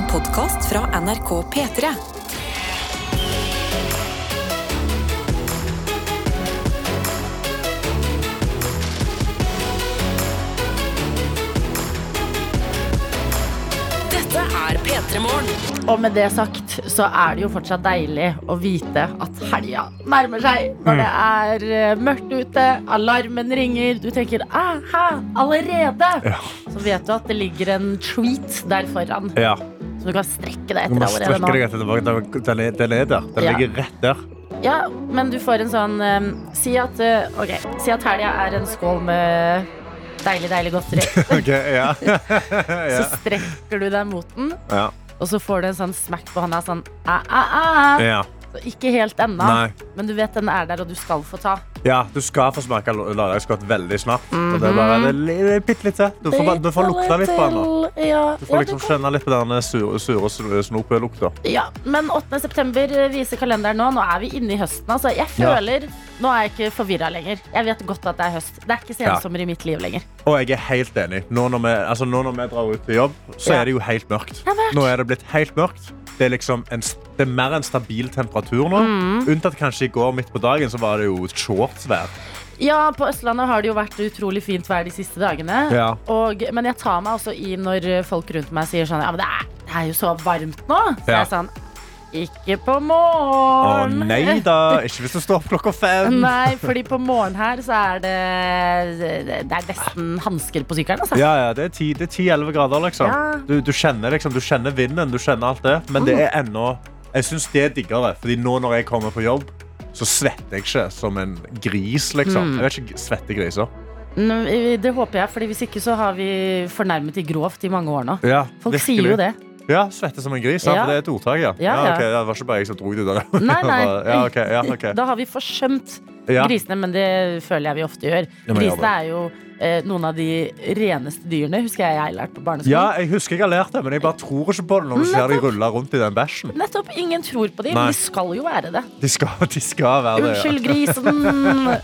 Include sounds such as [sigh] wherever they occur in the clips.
En podkast fra NRK P3. Dette er P3 Morgen. Og med det sagt så er det jo fortsatt deilig å vite at helga nærmer seg. Når det er eh, mørkt ute, alarmen ringer, du tenker 'aha, allerede'. Ja. Så vet du at det ligger en treat der foran, Ja. Så du kan strekke deg Du må etter allerede strekke deg etter tilbake. Den- er, den er der. Den Ja. ligger rett der. Ja, men du får en sånn um, Si at, uh, ok, si at helga er en skål med deilig, deilig godteri. [laughs] okay, [laughs] ja. Så strekker du deg mot den, ja. og så får du en sånn smack på hånda sånn ah, ah, ah. Ja. Så Ikke helt ennå, Nei. men du vet den er der, og du skal få ta. Ja, du skal få smake lørdagsgodt veldig snart. Og det er Mhm. bare li- bitte litt til. Du får, bare- du får lukta litt på den. nå. Ja, Du ja, får liksom kjenne litt på den sure, sure snopelukta. ja, men 8. september viser kalenderen nå. Nå er vi inne i høsten. Altså. Jeg Ja. føler Nå er jeg ikke forvirra lenger. Jeg vet godt at det er høst. Det er ikke Ja. i mitt liv lenger. Og jeg er helt enig. Nå når vi, altså nå når vi drar ut til jobb, så Ja. er det jo helt mørkt. Det er mørkt. Nå er det blitt helt mørkt. Det er, liksom en, det er mer en stabil temperatur nå. Mm. Unntatt kanskje i går midt på dagen, så var det jo shortsvær. Ja, på Østlandet har det jo vært utrolig fint vær de siste dagene. Ja. Og, men jeg tar meg også i når folk rundt meg sier sånn Ja, men det er, det er jo så varmt nå. Så Ja. jeg er sånn Ikke på Å morgen. nei da, ikke hvis du står opp klokka fem. [laughs] Nei, fordi på morgen her så er det Det er nesten hansker på sykkelen, altså. Ja, ja, det er 10 det er 10-11 grader, liksom. Ja. Du, du, kjenner, liksom. du kjenner vinden, du kjenner alt det. Men det er ennå Jeg syns det er diggere, Fordi nå når jeg kommer på jobb, så svetter jeg ikke som en gris, liksom. Jeg vet ikke, svetter griser. Det håper jeg, Fordi hvis ikke så har vi fornærmet de grovt i mange år nå. Folk virkelig. sier jo det. Ja, svette som en gris. Ja, Ja. for det er et ordtak, ja. Ja, ja. Okay, Det var ikke bare jeg som dro det der. Nei, [laughs] nei. Ja, ok, ja, ok. Da har vi forsømt Ja. grisene, men det føler jeg vi ofte gjør. Grisene er jo eh, noen av de reneste dyrene, husker jeg jeg lærte på barneskolen. ja, jeg husker jeg har lært det, men jeg bare tror ikke på det når du ser de rulle rundt i den bæsjen. Nettopp. Ingen tror på dem, Nei. men de skal jo være det. De skal, de skal være det. Unnskyld, grisen. Ja.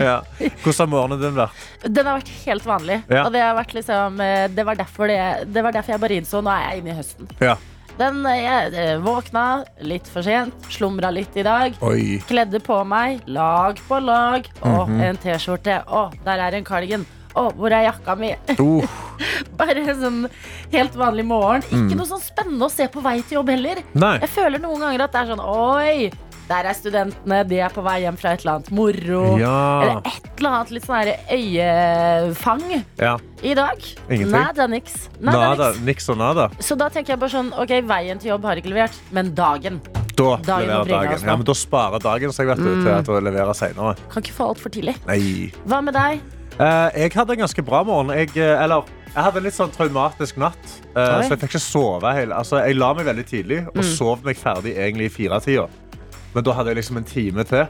[laughs] Ja. Hvordan har morgenen din vært? Den har vært helt vanlig. Ja. Og det, har vært liksom, eh, det, var derfor det, det var derfor jeg bare innså nå er jeg inne i høsten. Ja. Den, eh, jeg eh, våkna litt for sent, slumra litt i dag. Oi. Kledde på meg, lag på lag. og Mhm. en T-skjorte. Å, der er en cardigan. Å, hvor er jakka mi? Uh, [laughs] Bare en sånn helt vanlig morgen. Mm. Ikke noe sånn spennende å se på vei til jobb heller. nei. Jeg føler noen ganger at det er sånn Oi, der er studentene, de er på vei hjem fra et eller annet moro. Ja. Eller et eller annet litt sånn her øyefang ja. i dag. Ingenting? Nada niks. Nada Nada. niks. Og nada. Så da tenker jeg bare sånn Ok, veien til jobb har ikke levert, men dagen. Da Dagen leverer dagen. Ja, men da sparer dagen seg vet du, til å levere senere. Kan ikke få altfor tidlig. Nei. Hva med deg? Eh, jeg hadde en ganske bra morgen. Jeg, eh, eller, jeg hadde en litt sånn traumatisk natt. Oi. så jeg fikk ikke sove hele altså, Jeg la meg veldig tidlig og Mm. sov meg ferdig egentlig i firetida. Men da hadde jeg liksom en time til.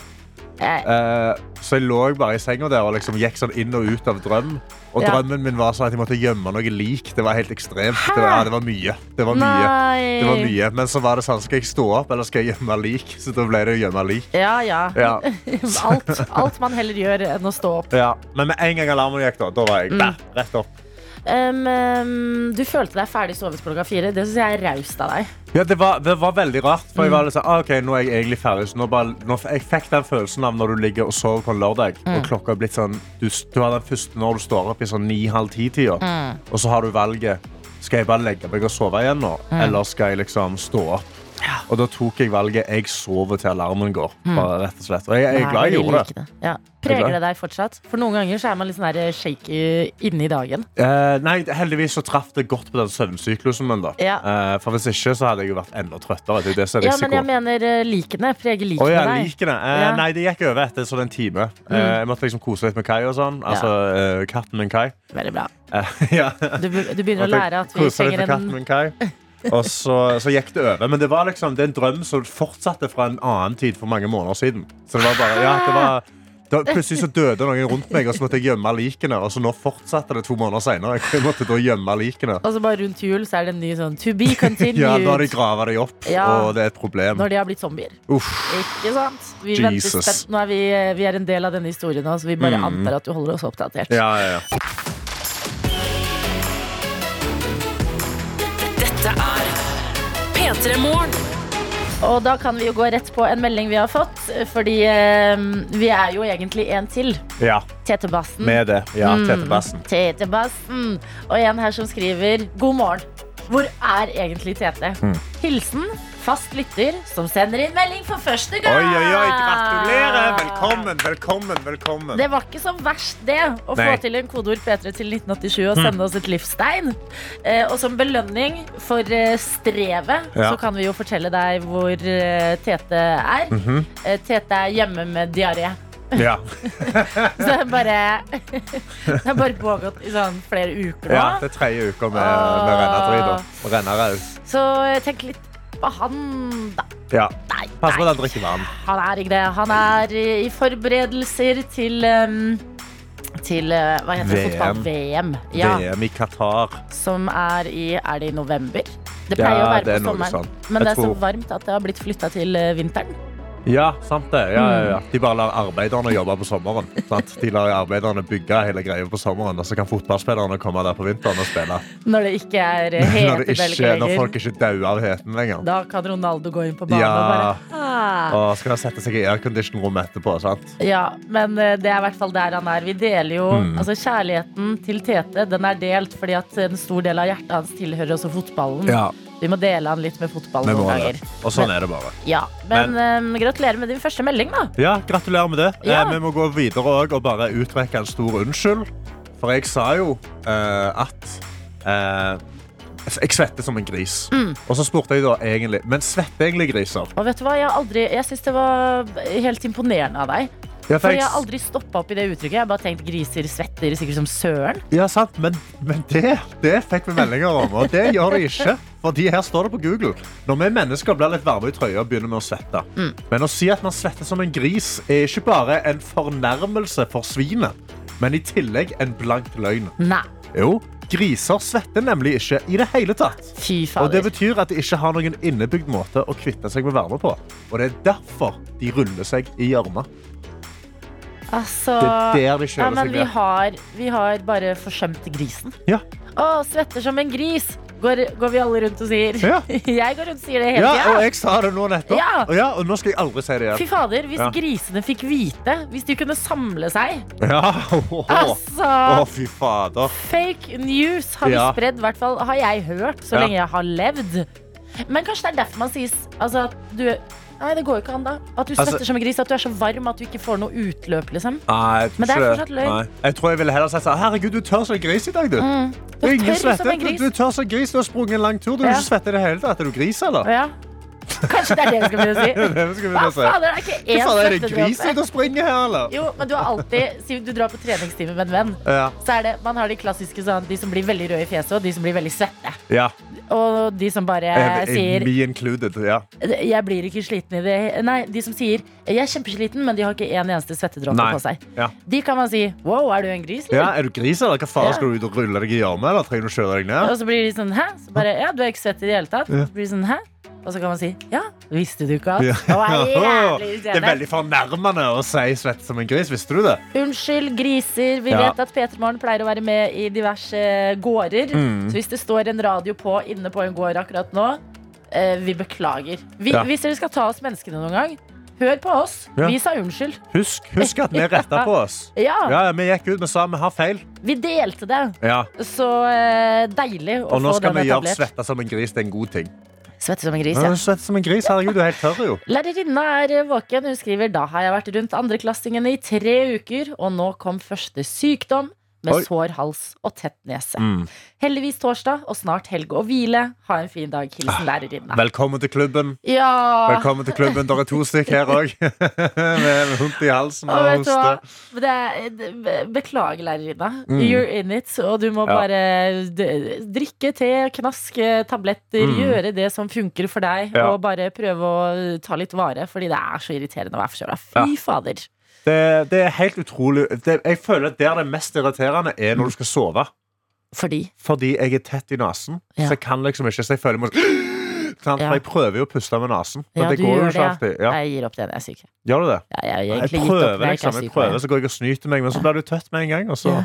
Eh, Eh, så jeg lå bare i senga der og liksom gikk sånn inn og ut av drøm. Og Ja. drømmen min var sånn at jeg måtte gjemme noe lik. Det var helt ekstremt. Det var, ja, det var mye. Det var mye. Det var mye. Men så var det sånn, skal jeg stå opp eller skal jeg gjemme lik? [laughs] Så da ble det å gjemme lik. Ja, ja. Ja. [laughs] alt, alt man heller gjør enn å stå opp. Ja. Men med en gang alarmen gikk, da, da var jeg Mm. der, rett opp. Um, um, du følte deg ferdig sovet klokka fire. Det syns jeg er raust av deg. Ja, det var, det var veldig rart. For Mm. jeg var litt sånn, ah, ok, nå er jeg egentlig ferdig. Så nå bare, nå, jeg fikk den følelsen av når du ligger og sover på en lørdag, Mm. og klokka er blitt sånn, du, du har den første når du står opp i sånn ni-halv ti-tida, Mm. og så har du valget, skal jeg bare legge meg og sove igjen nå, Mm. eller skal jeg liksom stå opp? Og da tok jeg valget, jeg sover til alarmen går, bare rett og slett. Og jeg, jeg er glad jeg gjorde det. Ja. Er Preger det deg fortsatt? For noen ganger så er man litt sånn shaky inni dagen. Eh, nei, heldigvis så traff det godt på den søvnsyklusen min da. Ja. Eh, for hvis ikke så hadde jeg jo vært enda trøttere. Det er jo det som Ja, men jeg mener eh, likene. Preger likene likene ja, deg. likene. Eh, Ja. Nei, det gikk over etter sånn en time. Mm. jeg måtte liksom kose litt med Kai og sånn. Altså eh, katten min Kai. Veldig bra. Eh, [laughs] ja. Du, du begynner å lære at vi trenger med katten en min Kai. Og så, så gikk det over. Men det var liksom det er en drøm som fortsatte fra en annen tid for mange måneder siden. Så det var bare, ja, det var da, Plutselig så døde noen rundt meg, og så måtte jeg gjemme likene. Og så nå fortsatte det to måneder senere. Jeg måtte da gjemme likene. Og så bare rundt jul så er det en ny sånn to be continued. Ja, Nå har de grava dem opp, Ja. og det er et problem. Når de har blitt zombier. Uff. Ikke sant? Vi, Jesus. venter. Nå er vi, vi er en del av denne historien nå, så vi bare Mm. antar at du holder oss oppdatert. Ja, ja, ja. Dette er P3 Morgen. Og da kan vi jo gå rett på en melding vi har fått, fordi eh, vi er jo egentlig en til. Ja, Tete-bassen. med det. Ja, Mm. Tete-bassen. Tete-bassen. Og en her som skriver God morgen. Hvor er egentlig Tete? Mm. Hilsen fast lytter som sender inn melding for første gang. Oi, oi, oi, gratulerer! Velkommen, velkommen, velkommen. Det var ikke så verst, det. Å Nei. få til en kodeord P3 til 1987 og sende oss et livstegn. Eh, og som belønning for eh, strevet, Ja. så kan vi jo fortelle deg hvor eh, Tete er. Mhm. eh, Tete er hjemme med diaré. Ja. [laughs] Så det er bare Det har bare pågått i sånn flere uker nå. ja, det er tredje uka med, med rennetryd og renneraus. Så tenk litt på han, da. Ja. Nei, Pass på at han drikker vann. Han er ikke det. Han er i forberedelser til um, til uh, hva heter? VM. Fotball-VM. Ja, VM i Qatar. som er i Er det i november? Det Ja, pleier å være på sommeren. sånn. Men Jeg det er så tror- varmt at det har blitt flytta til uh, vinteren. Ja, sant det. Ja, ja, ja. Mm. De bare lar arbeiderne jobbe på sommeren. Sant? De lar arbeiderne bygge hele greia på sommeren, og så kan fotballspillerne komme der på vinteren og spille. Når det ikke er uh, [laughs] Når, det ikke, når folk ikke dauer av heten lenger. Da kan Ronaldo gå inn på banen og bare ah. Og skal sette seg i aircondition-rommet etterpå. sant? Ja, men eh, det er i hvert fall der han er. Vi deler jo Mm. Altså Kjærligheten til Tete Den er delt fordi at en stor del av hjertet hans tilhører også fotballen. Ja, Vi må dele han litt med fotball noen ganger. Og sånn er det bare. Ja, Men, eh, gratulerer med din første melding, da. Ja, Gratulerer med det. Ja. Eh, vi må gå videre også og bare uttrekke en stor unnskyld. For jeg sa jo eh, at eh, jeg svetter som en gris. Mm. Og så spurte jeg da egentlig Men svetter egentlig griser? Og vet du hva, Jeg, har aldri, jeg syns det var helt imponerende av deg. Ja, For jeg- jeg har aldri stoppa opp i det uttrykket. Jeg har bare tenkt griser svetter sikkert som søren. Ja, sant, men, men det, det fikk vi meldinger om, og det gjør det ikke. Fordi her står det på Google. Når vi mennesker blir litt varme i trøya, begynner vi å svette. Mm. Men å si at man svetter som en gris, er ikke bare en fornærmelse for svinet, men i tillegg en blank løgn. Nei, Jo, griser svetter nemlig ikke i det hele tatt. fy Og det betyr at de ikke har noen innebygd måte å kvitte seg med varme på. Og det er derfor de ruller seg i gjørma. Altså Det er der de ja, men seg vi har, vi har bare forsømt grisen. Ja. Å, svetter som en gris, går, går vi alle rundt og sier. Ja. [laughs] Jeg går rundt og sier det hele Ja, tida. og jeg sa det nå nettopp. Ja. Og, ja, og nå skal jeg aldri si det igjen. Fy fader, hvis Ja. grisene fikk vite, hvis de kunne samle seg Ja, [laughs] Altså, Å, fy fader. fake news har vi Ja. spredd, i hvert fall har jeg hørt, så Ja. lenge jeg har levd. Men kanskje det er derfor man sier altså, at du Nei, det går jo ikke an, da. At du Altså- som en gris, at du er så varm at du ikke får noe utløp, liksom. Nei, Men det er fortsatt løgn. Nei. Jeg tror jeg ville heller sagt sånn Herregud, du tør som en gris i dag, du. Mm. Du du, tør som en gris. du tør som en gris. Du har sprunget en lang tur. Du Ja. ikke svette i det hele tatt. Er du gris, eller? Ja. Kanskje det er det vi skal begynne å si. [laughs] Hva fader, det er ikke én faen, er det gris ute og springer her, eller? Jo, men du har alltid Si du drar på treningstime med en venn. Ja. Så er det, Man har de klassiske sånn De som blir veldig røde i fjeset, og de som blir veldig svette. ja. Og de som bare Eh, sier Me included. Ja. Jeg blir ikke sliten i det Nei, de som sier Jeg er kjempesliten, men de har ikke en eneste svettedråpe på seg. Ja. De kan man si Wow, er du en gris? ja. Er du gris, eller? Hva faen skal du ut og rulle deg i gjørma, eller trenger du å kjøre deg ned? Og så blir de sånn Hæ? Så bare, ja, du er ikke svett i det hele tatt. Så blir de sånn Hæ? Og så kan man si Ja, visste du ikke at Ja. [laughs] Det er veldig fornærmende å si svett som en gris. Visste du det? Unnskyld, griser. Vi Ja. vet at Peter Morgen pleier å være med i diverse gårder. Mm. Så hvis det står en radio på inne på en gård akkurat nå, eh, vi beklager. Vi, Ja. Hvis dere skal ta oss menneskene noen gang, hør på oss. Ja. Vi sa unnskyld. Husk, husk at vi retta på oss. [laughs] Ja, Ja, Vi gikk ut vi sa vi har feil. vi delte det. Ja. Så eh, deilig å Og nå skal den vi gjøre etablert. svette som en gris til en god ting. Svette som en gris, Ja. Svette som en gris, Herregud, du er helt tørr, jo. [laughs] Lærerinna er våken. Hun skriver da har jeg vært rundt andreklassingene i tre uker, og nå kom første sykdom med Oi. sår hals og tett nese. Mm. Heldigvis torsdag og snart helg og hvile. Ha en fin dag. Hilsen lærerinne. Velkommen til klubben. Ja, Velkommen til klubben. Dere er to stykk her òg. [laughs] Med vondt i halsen og og hoste. Det er, beklager, lærerinne. Mm. You're in it. Og du må Ja. bare drikke te, knaske tabletter, Mm. gjøre det som funker for deg, Ja. og bare prøve å ta litt vare, fordi det er så irriterende å være forkjøla. Fy fader. Det, det, er helt utrolig. Det, jeg føler at der det mest irriterende er når du skal sove. Fordi? Fordi jeg er tett i nesen. Ja. Så jeg kan liksom ikke Så jeg føler meg må [gasps] sant? Jeg prøver jo å puste med nesen, ja, det går jo ikke alltid. Ja. Jeg gir opp den. Jeg er syk. Gjør du det? jeg, jeg prøver, opp, liksom. Jeg prøver, så går jeg og snyter meg, men så blir du tøtt med en gang. Og så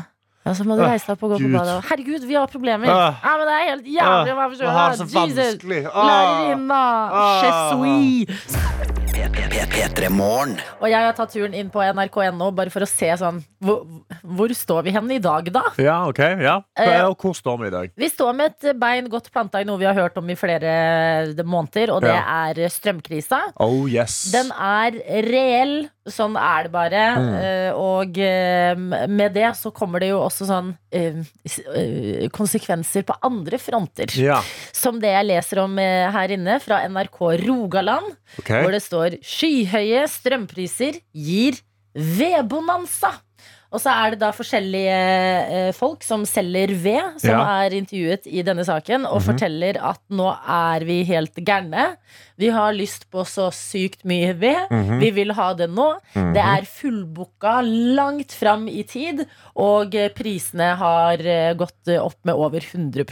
ja, så må du ah, reise deg opp og gå på badet. Herregud, vi har problemer! Ah. Ja, men det er helt jævlig å være ah. forkjøla! Jesus! Lærerinna! Ah. P3 Morgen. Og jeg har tatt turen inn på nrk.no bare for å se sånn hvor, hvor står vi hen i dag, da? Ja, ok. Ja. Eh, Og hvor står vi i dag? Vi står med et bein godt planta i noe vi har hørt om i flere måneder, og det er strømkrisa. Oh yes. Den er reell, sånn er det bare. Mm. Eh, Og eh, med det så kommer det jo også sånn eh, eh, konsekvenser på andre fronter. Ja, Som det jeg leser om eh, her inne fra NRK Rogaland, okay. hvor det står 'Skyhøye strømpriser gir vedbonanza'. Og så er det da forskjellige eh, folk som selger ved, som Ja. er intervjuet i denne saken, og Mhm. forteller at nå er vi helt gærne. Vi har lyst på så sykt mye ved. Mhm. Vi vil ha det nå. Mhm. Det er fullbooka langt fram i tid, og eh, prisene har eh, gått opp med over 100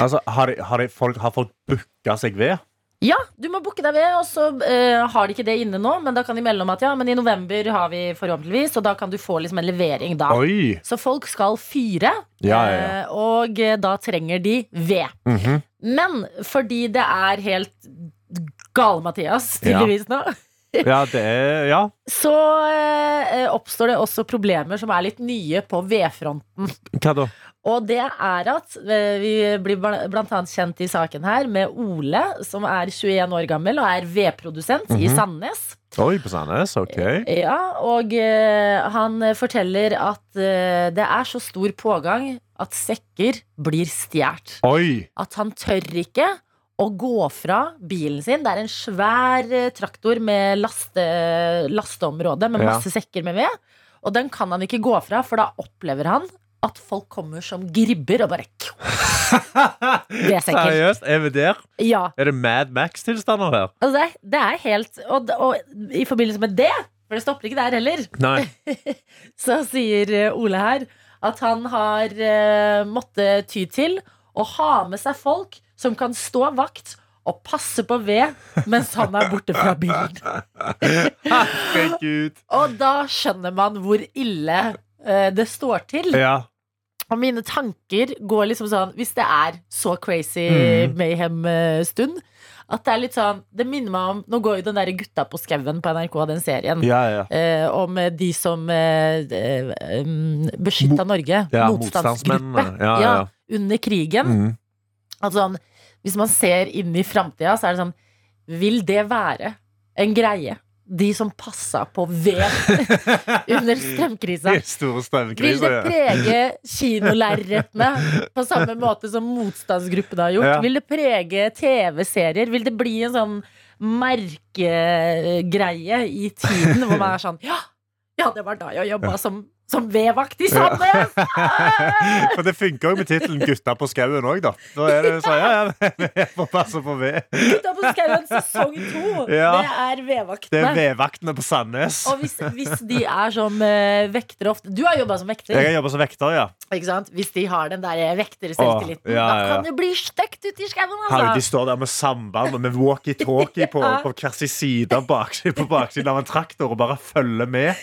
Altså, har, har, folk, har folk booka seg ved? Ja, du må booke deg ved, og så uh, har de ikke det inne nå, men da kan de melde om at ja, men i november har vi forhåpentligvis, og da kan du få liksom en levering da. Oi! Så folk skal fyre, Ja, ja, ja. uh, og eh, da trenger de ved. Mhm. Men fordi det er helt gale, Mathias, Ja. tydeligvis nå, [laughs] Ja, det er Ja. så eh, oppstår det også problemer som er litt nye på vedfronten. Hva da? Og det er at eh, vi blir bl.a. kjent i saken her med Ole, som er 21 år gammel og er vedprodusent i Mhm. Sandnes. Oi, på Sandnes. Ok. Ja, og eh, han forteller at eh, det er så stor pågang at sekker blir stjålet. At han tør ikke å gå fra bilen sin. Det er en svær eh, traktor med laste, lasteområde med Ja. masse sekker med ved. Og den kan han ikke gå fra, for da opplever han at folk kommer som gribber og bare Det er sikkert. Seriøst? Er vi der? Ja. Er det Mad Max-tilstander her? Altså det, er, det er helt og, og i forbindelse med det, for det stopper ikke der heller, Nei. [laughs] så sier eh, Ole her at han har uh, måttet ty til å ha med seg folk som kan stå vakt og passe på ved mens han er borte fra bilen. [laughs] Og da skjønner man hvor ille eh, det står til. Ja. Og mine tanker går liksom sånn Hvis det er så crazy Mm. mayhem-stund At det er litt sånn Det minner meg om Nå går jo den der Gutta på skauen på NRK, den serien. Ja, ja. eh, om eh, de som eh, eh, um, beskytta Norge. Ja, motstandsgruppe. Ja, ja, ja. Under krigen. Mm. Altså, sånn, hvis man ser inn i framtida, så er det sånn Vil det være en greie? De som passa på ved [laughs] under strømkrisa. Vil det prege kinolerretene på samme måte som motstandsgruppene har gjort? Ja. Vil det prege TV-serier? Vil det bli en sånn merkegreie i tiden hvor man er sånn Ja, ja det var da jeg jobba som, som vedvakt i Sandnes! For [laughs] det funker jo med tittelen 'Gutta på skauen' òg, da. Da er det sånn, ja, ja, [laughs] vi får passe på ved. Gutta på skauen sesong to! [laughs] Ja. Det er Det er vedvaktene. vedvaktene på Sandnes. Og hvis, hvis de er som uh, vektere ofte Du har jobba som vekter. Jeg har jobba som vekter, ja. Ikke sant? Hvis de har den der vekterselvtilliten, ja, ja, da kan det bli stygt ute i skauen, altså. de står der med samband med walkietalkie på, på hver sin side på baksiden av en traktor og bare følger med.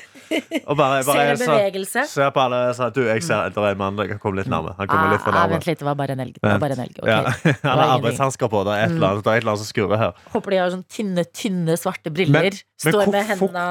Og bare, bare Ser bevegelse. Ser på alle sånn Du, jeg ser etter en mann. Jeg kommer litt nærme. Han kommer litt for Ah, ah, nærme. vent litt, det var bare en elg. Det var bare en elg. Okay. [laughs] Ja. Han har arbeidshansker på. Det er et eller annet, det er et eller annet som skurrer her. Håper de har sånn tynne, tynne svarte briller. Men- men Står med hendene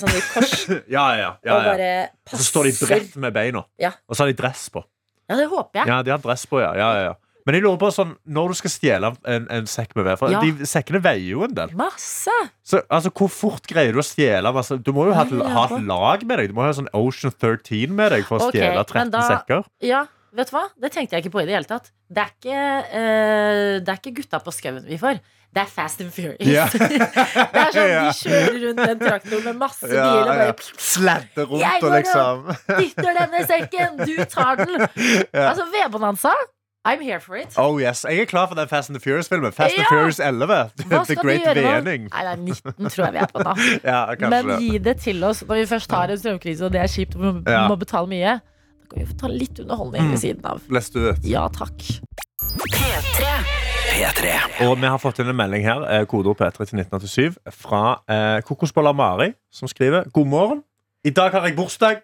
sånn i kors [laughs] Ja, ja, ja, og ja. bare Og så står de passer. bredt med beina. Ja. Og så har de dress på. Ja, det håper jeg. Ja, de har dress på, ja. ja, ja, ja. Men jeg lurer på sånn, når du skal stjele en, en sekk med ved For Ja. de sekkene veier jo en del. Masse! Så altså, Hvor fort greier du å stjele masse? Du må jo ha, et- ha et lag med deg. Du må ha sånn Ocean 13 med deg for å Ok, stjele men 13 da- sekker. Ja, vet du hva? Det tenkte jeg ikke på i det hele tatt. Det er ikke, eh, det er ikke gutta på skauen vi får. Det er Fast and Furious. Ja. [laughs] det er sånn De kjører rundt den traktoren med masse biler og bare Sladde rundt Jeg og går liksom dytter denne sekken, du tar den. [laughs] Altså, vedbonanza, I'm here for it. Oh yes, Jeg er klar for den Fast and the Furious-filmen. Fast and the Furious 11. Hva The Great du gjøre? Vening. Nei, det er 19, tror jeg vi er på da. [laughs] Ja, Men det. gi det til oss når vi først har en strømkrise, og det er kjipt, og vi må, Ja. betale mye. Da kan vi få ta litt underholdning ved siden av. Let's do it. Ja takk. P3. Og vi har fått inn en melding her, eh, kodeord P3 til 1987, fra eh, Kokosboller Mari, som skriver God morgen. I dag har jeg bursdag.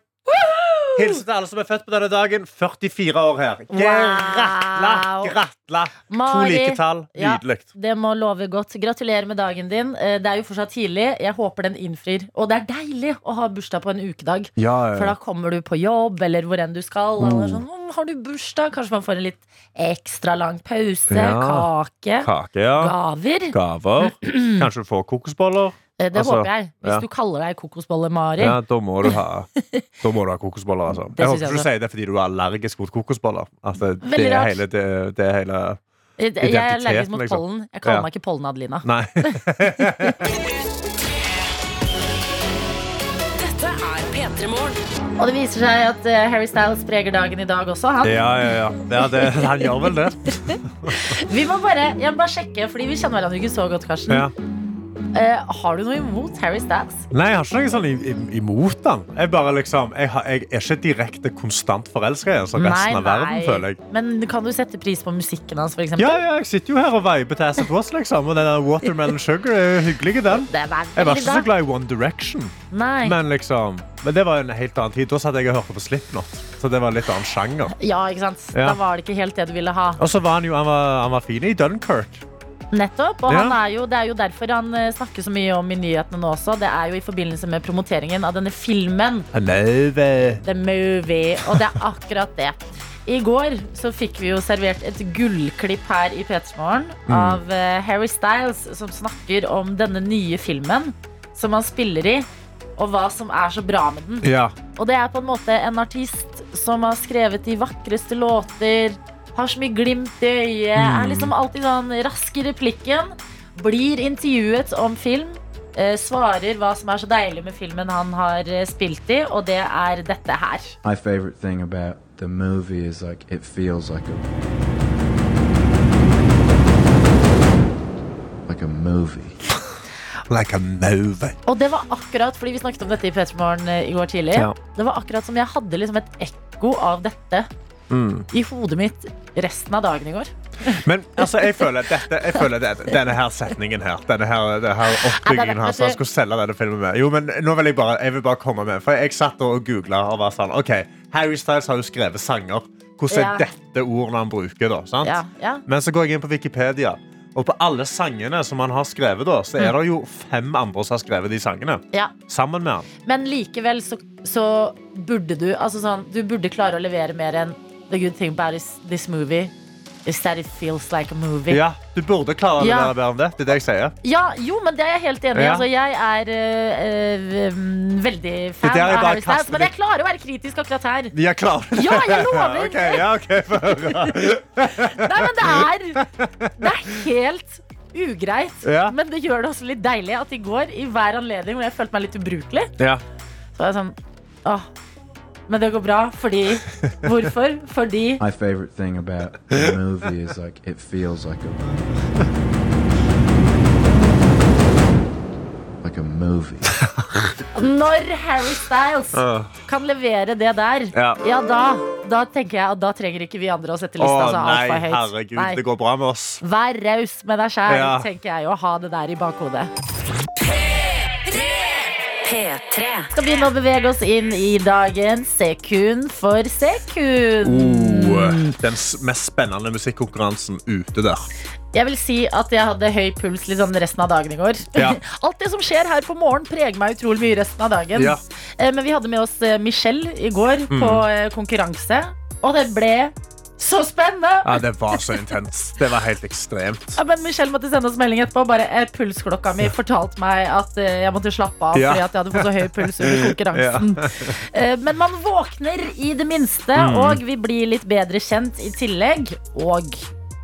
Hilsen til alle som er født på denne dagen. 44 år her. Gratla! Wow. Gratla! To like tall. Ja. Det må love godt. Gratulerer med dagen din. Eh, Det er jo fortsatt tidlig. Jeg håper den innfrir. Og det er deilig å ha bursdag på en ukedag. Ja, For da kommer du på jobb, eller hvor enn du skal. Er sånn, har du bursdag? Kanskje man får en litt ekstra lang pause. Ja. Kake. Kake, ja. Gaver. Gaver. [clears throat] Kanskje du får kokosboller. Eh, Det Altså, håper jeg. Hvis ja. du kaller deg kokosbolle Mari. Ja, da må du ha [laughs] Da må du ha kokosboller, altså. Det Jeg håper ikke du sier det fordi du er allergisk mot kokosboller. Altså, det, er hele, det, det er hele Eh, Jeg er allergisk mot liksom. pollen. Jeg kaller Ja. meg ikke Pollen-Adelina. Nei. [laughs] Dette er P3 Og det viser seg at eh, Harry Styles preger dagen i dag også. Han. Ja, ja, ja. ja det, han gjør vel det. [laughs] Vi må bare, jeg må bare sjekke, fordi vi kjenner hverandre ikke så godt, Karsten. Ja. Eh, har du noe imot Harry Styles? Nei, jeg har ikke noe sånn imot han. Jeg, bare liksom, jeg, har, jeg er ikke direkte konstant forelska i ham som resten av verden, føler jeg. Men kan du sette pris på musikken hans, f.eks.? Ja, ja, jeg sitter jo her og viber til Acid Was, liksom. Og den der Watermelon [laughs] Sugar er jo hyggelig, den. den er Jeg var ikke så glad i One Direction. Nei. Men liksom Men det var en helt annen tid. Da satt jeg og hørte på Slipknot. Så det var en litt annen sjanger. Ja, ikke sant? Ja. Da var det ikke helt det du ville ha. Og så var han jo han var, han var fin i Dunkerque. Nettopp. Og Ja. han er jo, det er jo derfor han eh, snakker så mye om i nyhetene nå også. Det er jo i forbindelse med promoteringen av denne filmen. Hello. The Movie. Og det er akkurat det. I går så fikk vi jo servert et gullklipp her i P3 Morgen Mm. av eh, Harry Styles som snakker om denne nye filmen som han spiller i, og hva som er så bra med den. Ja. Og det er på en måte en artist som har skrevet de vakreste låter, har så mye glimt i øyet, er liksom alltid sånn rask i replikken, blir intervjuet om film, eh, svarer hva som er så deilig med filmen han har eh, spilt i, og det er dette her. My favorite thing about the movie is like it feels like a like a movie. [laughs] Like. Og det var akkurat, fordi vi snakket om dette i P3 Morgen eh, i går tidlig, Ja. det var akkurat som jeg hadde liksom et ekko av dette Mm. i hodet mitt resten av dagen i går. Men altså, jeg føler, dette, jeg føler det, denne her setningen her Denne her, denne her oppbyggingen her som han skulle selge denne filmen med. Jo, men nå vil jeg bare, jeg vil bare komme med For jeg satt og googla og var sånn OK, Harry Styles har jo skrevet sanger. Hvordan er Ja. dette ordene han bruker, da? Sant? Ja, ja. Men så går jeg inn på Wikipedia. Og på alle sangene som han har skrevet, da, så er det jo fem andre som har skrevet de sangene. ja. Sammen med han. Men likevel så, så burde du altså sånn, Du burde klare å levere mer enn The good thing about this, this movie is that it feels like a movie. Ja, Du burde klare Ja. det bedre enn det. Det er det jeg sier. Ja, jo, men det er jeg helt enig i. Ja. Altså, jeg er øh, øh, veldig fan av Harry Styles, men jeg klarer å være kritisk akkurat her. Ja, klarer? Ja, jeg lover. [laughs] okay, ja, okay. [laughs] Nei, men det er Det er helt ugreit. Ja. Men det gjør det også litt deilig at i går, i hver anledning hvor jeg følte meg litt ubrukelig, Ja. så var jeg sånn Åh, men det går bra, fordi Hvorfor? Fordi [laughs] My favorite thing about the movie is like it feels like a like a movie. Når Harry Styles kan levere det der, Ja. ja, da, da tenker jeg at da trenger ikke vi andre å sette Å lista så altfor høyt. herregud, Nei. det går bra med oss. Vær raus med deg sjæl, Ja. tenker jeg, og ha det der i bakhodet. P3. Skal begynne å bevege oss inn i dagen sekund for sekund. Oh, den mest spennende musikkonkurransen ute der. Jeg vil si at jeg hadde høy puls litt sånn resten av dagen i går. Ja. [laughs] Alt det som skjer her på morgen, preger meg utrolig mye resten av dagen. Ja. Eh, Men vi hadde med oss eh, Michelle i går på eh, konkurranse, og det ble så spennende! Ja, Det var så intenst. Det var helt ekstremt. Ja, men Michelle måtte sende oss melding etterpå. Bare eh, Pulsklokka mi fortalte meg at eh, jeg måtte slappe av Ja. fordi at jeg hadde fått så høy puls under [laughs] konkurransen. Ja. men man våkner i det minste, Mm. og vi blir litt bedre kjent i tillegg. Og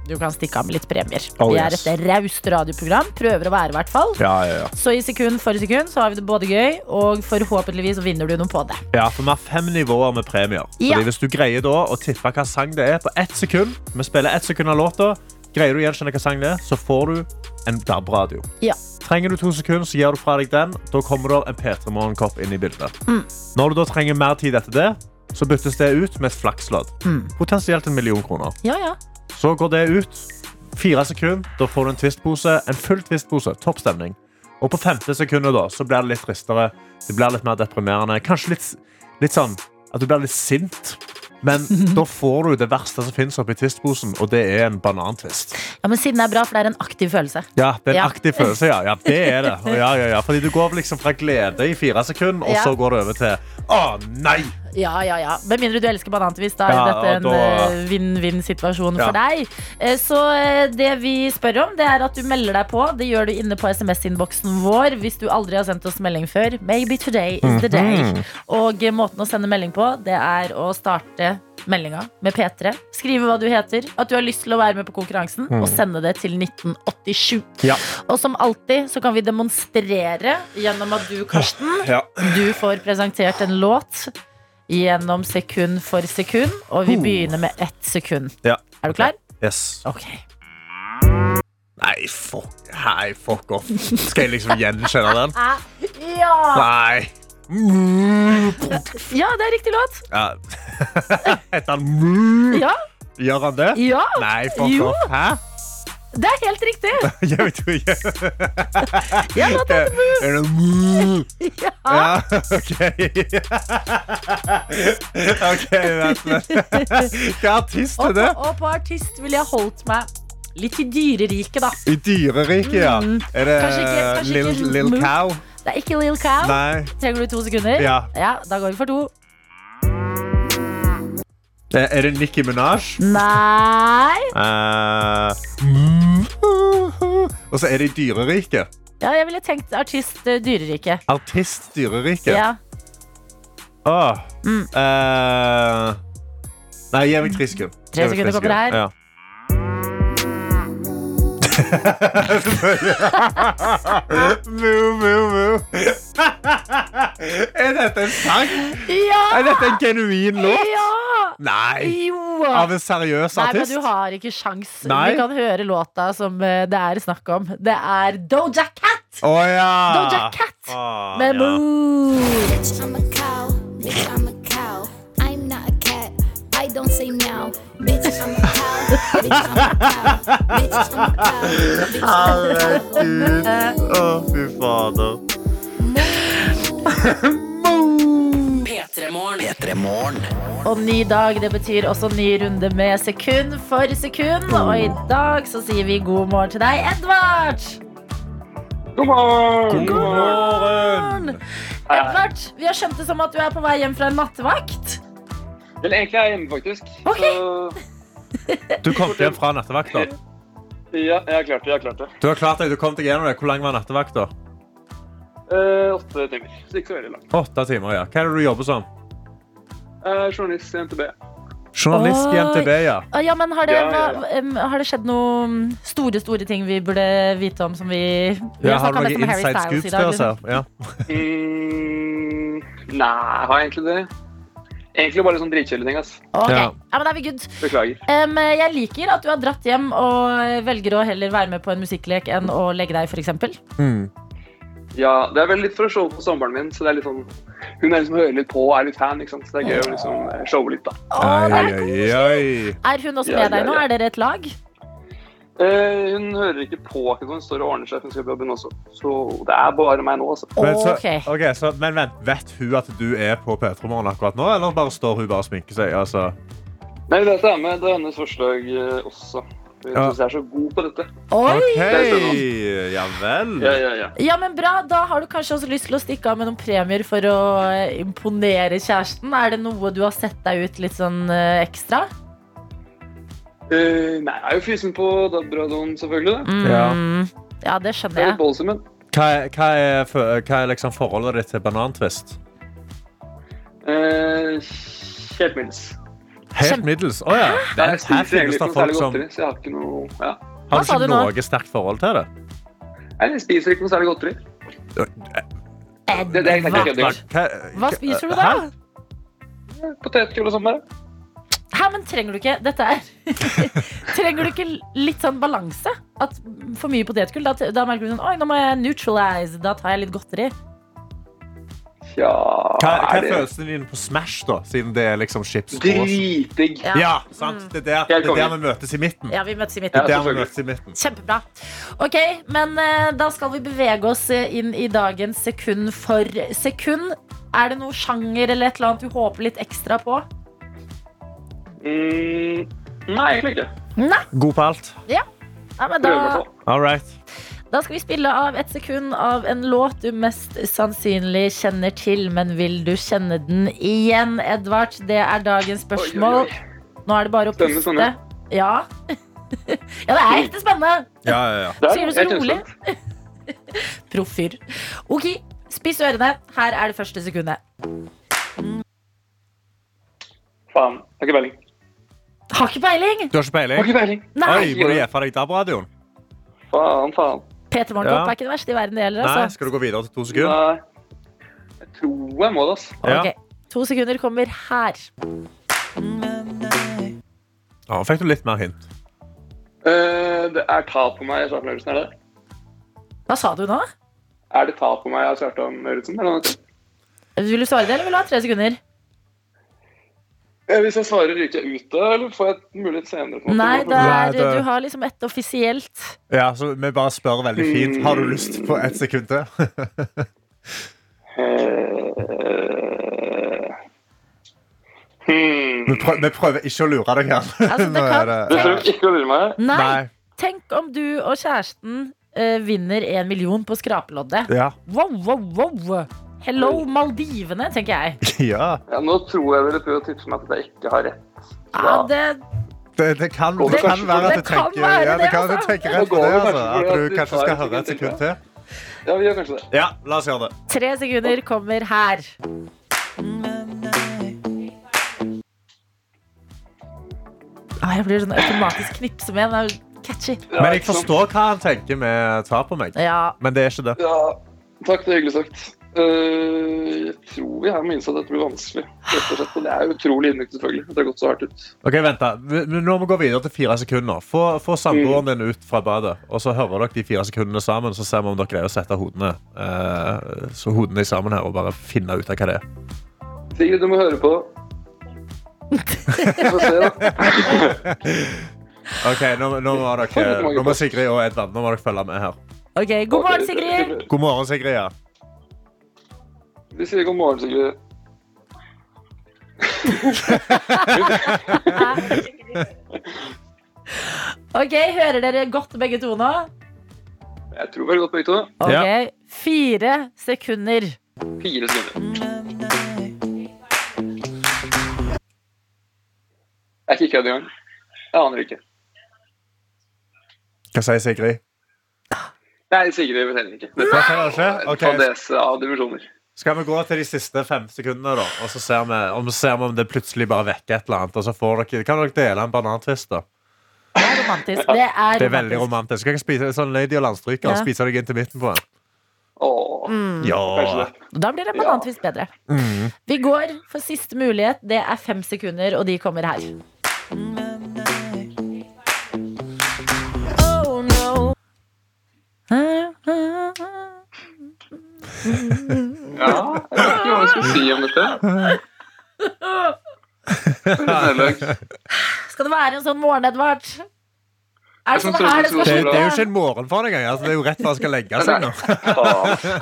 du kan stikke av med litt premier. Oh, vi er yes. et raust radioprogram. Prøver å være, i hvert fall. Ja, ja, ja. Så i sekund for sekund så har vi det både gøy, og forhåpentligvis vinner du noe på det. Ja, for Vi har fem nivåer med premier. Ja. Fordi Hvis du greier da å tippe hva sang det er på ett sekund, vi spiller ett sekund av låta, greier du å gjenkjenne hva sang det er, så får du en DAB-radio. Ja. Trenger du to sekunder, så gir du fra deg den. Da kommer det en P3 Morgenkopp inn i bildet. Når du da trenger mer tid etter det, så byttes det ut med et flakslodd. Potensielt en million kroner. Ja, ja. Så går det ut. Fire sekunder, da får du en twistpose. En full twistpose. Topp stemning. Og på femte sekundet da, så blir det litt tristere. Det blir litt mer deprimerende. Kanskje litt, litt sånn at du blir litt sint. Men [laughs] da får du det verste som finnes oppi twistposen, og det er en banantvist. Ja, men Sinne er bra, for det er en aktiv følelse. Ja, det er en Ja. aktiv følelse, ja. ja. Det er det. [laughs] Ja, ja, ja. Fordi du går liksom fra glede i fire sekunder, og så går det over til å nei! Ja, ja, ja. Med mindre du elsker banantvist, da er Ja, dette en da- eh, vinn-vinn-situasjon Ja. for deg. Eh, Så eh, det vi spør om, det er at du melder deg på. Det gjør du inne på SMS-innboksen vår hvis du aldri har sendt oss melding før. Maybe today is the day. Mhm. Og måten å sende melding på, det er å starte meldinga med P3. Skrive hva du heter, at du har lyst til å være med på konkurransen, og sende det til 1987. Mhm. Ja. Og som alltid så kan vi demonstrere gjennom at du, Karsten, Ja. du får presentert en låt gjennom sekund for sekund, og vi begynner med ett sekund. Ja. Er du klar? Yes. Okay. Nei, fuck, hei, fuck off. Skal jeg liksom gjenkjenne den? [laughs] Ja! Nei. [laughs] ja, det er riktig låt. Ja. [laughs] Heter han? Ja, Gjør han det? ja, Nei, fuck Jo. off. Hæ? Det er helt riktig. [laughs] Jeg vet jo ikke. [laughs] jeg låta til. Er det mu? [laughs] Ja. Ja, OK. OK, litt. Hva artist er det? på, og på artist ville jeg holdt meg litt i dyreriket, da. I dyreriket, ja. Mm. Er det Kanskje ikke- kanskje Lill ikke Lill Cow? Det er ikke Lill Cow. Nei. Trenger du to sekunder? Ja. ja. Da går vi for to. Eh, Er det Nicki Minaj? Nei. Eh, og så er det dyrerike. Ja, jeg ville tenkt artist eh, dyreriket. Artist dyrerike. Ja. Åh. Mm. Eh, nei, gi meg tre sekunder. Tre Gi meg sekunder kommer her. Ja. Mu, mu, mu. er dette en sang? Ja! Er dette en genuin låt? Ja! Nei. Jo! Av en seriøs Nei, men artist? du har ikke sjans. Nei. Vi kan høre låta som eh, det er snakk om. Det er Doja Cat Å ja! Doja Cat Faen, med ja. Moo. Bitch, I'm a cow. Bitch, I'm a cow. I'm not a cat. I don't say meow. Bitch, I'm a cow. Herregud. Å, fy fader. P3 Morgen. Og ny dag, det betyr også ny runde med sekund for sekund. Og i dag så sier vi god morgen til deg, Edvard. God morgen! God morgen! Edvard, vi har skjønt det som at du er på vei hjem fra en nattevakt. Eller egentlig er jeg hjemme, faktisk. Okay. Så, Du kom hjem fra nattevakta. ja, jeg har klart det. jeg har klart det. Du har klart deg, du kom deg gjennom det. Hvor lang var nattevakta? Eh, åtte timer, så ikke så veldig langt. Åtte timer, ja. Hva er det du jobber som? Eh, journalist i NTB. Journalist i NTB, ja. Ah, Ja, men har det, Ja, ja, ja. hva- em, har det skjedd noen store store ting vi burde vite om som vi Vi ja har du snakket noen mest om Harry inside Styles i scoops dag. oss liksom. her? Ja. Mm, nei, har jeg egentlig det? Egentlig bare sånn dritkjedelige ting. ass. Ok, Ja. ja, men da er vi good. Beklager. Em, jeg liker at du har dratt hjem og velger å heller være med på en musikklek enn å legge deg, f.eks. Mm. Ja, Det er vel litt for å showe på sommeren min. så det er litt sånn, Hun er liksom hører litt på og er litt fan. ikke sant? Så det er gøy å liksom eh, showe litt. da. Oi, oi, oi. Er hun også Ja, med deg ja, nå? ja. Er dere et lag? Eh, hun hører ikke på. akkurat, Hun står og ordner seg. Hun skal på jobben også. Så det er bare meg nå. altså. Men, så, Ok. ok, så, men vent, vet hun at du er på P3 Morgen akkurat nå, eller bare står hun bare og sminker seg? Altså? Nei, det er med. Det er hennes forslag eh, også. Hun Ja. syns jeg er så god på dette. Oi! OK, Det ja vel. Ja, ja, ja. Ja, men bra. Da har du kanskje også lyst til å stikke av med noen premier for å eh, imponere kjæresten. Er det noe du har sett deg ut litt sånn eh, ekstra? Eh, nei, jeg er jo fysen på DAB-radioen, selvfølgelig. da. Mm. Ja, det Det skjønner er jeg. Hva er, hva er, for- hva er liksom forholdet ditt til banantvist? Uh, helt middels. Helt middels? Å ja. Nei, Her finnes det folk som godteri, har noe ja. Har du du ikke nå? noe sterkt forhold til det? Nei, Jeg spiser ikke noe særlig godteri. Det, det engang. Hva, Hva spiser du da? Potetgull og sånn bare. Hæ, men trenger du ikke Dette er [laughs] Trenger du ikke litt sånn balanse? At For mye potetgull, da, da merker du sånn Oi, nå må jeg neutralize. Da tar jeg litt godteri. Ja Hva, hva er er din følelsene dine på Smash, da? Siden det er liksom chips Dritdigg. Ja. Ja, sant? Det er der, det er der vi møtes i midten. Ja, vi møtes i Det midten. er der vi møtes i midten. Kjempebra. Ok, men uh, da skal vi bevege oss eh, inn i dagens sekund for sekund. Er det noe sjanger eller et eller annet du håper litt ekstra på? Mm, nei, egentlig ikke. Nei, God på alt. ja, men da. All right. da skal vi spille av et sekund av en låt du mest sannsynlig kjenner til, men vil du kjenne den igjen, Edvard? Det er dagens spørsmål. Oi, oi, oi. Nå er det bare å puste. spennende. Ja. [laughs] ja, det er ekte spennende. Ja, ja, ja. Sier du så rolig? [laughs] Proffyr. Ok, spiss ørene. Her er det første sekundet. Faen, har ikke peiling. Har ikke peiling. Du har ikke Jeg har ikke peiling. Nei. Oi, må du gjefa deg DAB-radioen? Faen, faen. Peter Morgenkopp Ja. er ikke det verste i verden, det heller. Nei, Altså. skal du gå videre til to sekunder? Nei. Jeg tror jeg må det, altså. Ja. Ok, To sekunder kommer her. Ja, fikk du litt mer hint. Uh, det er ta på meg Kjartan Lauritzen, er det det? Hva sa du nå? Er det ta på meg av Kjartan Lauritzen? Vil du svare det, eller vil du ha tre sekunder? Eh, Hvis jeg svarer, ryker jeg ut da, eller får jeg et mulighet senere? på? Nei, er, det- du har liksom et offisielt. Ja, så Vi bare spør veldig fint. Har du lyst på ett sekund til? [laughs] Eh, Hmm. Vi, prøver, vi prøver ikke å lure deg her. Altså, det [laughs] kan- Det prøver ikke å lure meg. Nei, Nei. tenk om du og kjæresten uh, vinner en million på skrapeloddet. Ja. Wow, wow, wow. Hello, Maldivene, tenker jeg. [laughs] ja. Ja, nå tror jeg dere prøver å tipse meg at jeg ikke har rett. Ja, det, Det, det kan, Det det kan kan være at du tenker, det, ja, det kan, altså. du tenker rett på det. Altså. At du kanskje skal høre et sekund sekund til. Ja, vi gjør kanskje det. Ja, la oss gjøre det. tre sekunder kommer her. Ah, jeg blir sånn automatisk knipse med. Det er catchy. Men jeg forstår hva han tenker med ta på meg. Ja, Men det er ikke det. Ja, takk, det er hyggelig sagt. Eh, jeg tror vi her må innse at dette blir vanskelig. Rett og slett. Og det er utrolig ydmykt, selvfølgelig. Det har gått så hardt ut. Ok, vent da. Nå må vi gå videre til fire sekunder. Få, få samboeren din ut fra badet, og så hører dere de fire sekundene sammen. Så ser vi om dere greier å sette hodene, eh, så hodene sammen her og bare finne ut av hva det er. Sigrid, du må høre på. Vi får se, da. [laughs] Ok, Nå, nå, må, dere, nå må Sigrid og Edvard nå må dere følge med her. ok, God morgen, Sigrid. God morgen, Sigrid. ja. Vi sier god morgen, Sigrid. [laughs] Ok, Hører dere godt begge to nå? Jeg tror veldig godt begge to. Ok, Ja. Fire sekunder. Fire sekunder. Jeg er ikke kødd engang. Jeg aner ikke. Hva sier Sigrid? Nei, Sigrid vet heller ikke. Dette det er okay. fadese av dimensjoner. Skal vi gå til de siste fem sekundene, da? Og så ser vi om, ser vi om det plutselig bare vekker et eller annet. Og så får dere, kan dere dele en banantvist, da. Det er romantisk. Det er, Det er veldig romantisk. romantisk. Skal jeg spise sånn Lady og landstryker og spise deg inn til midten på en? Åh, Mm. Ja. Da blir det banantvist bedre. Mm. Vi går for siste mulighet. Det er fem sekunder, og de kommer her. Oh no. [laughs] [laughs] Ja, jeg vet ikke hva jeg skal si om dette. Skal det være en sånn morgen, Edvard? Er det sånn her det det Det, det er jo ikke en morgen for deg engang. Altså, det er jo rett før han skal legge seg nå.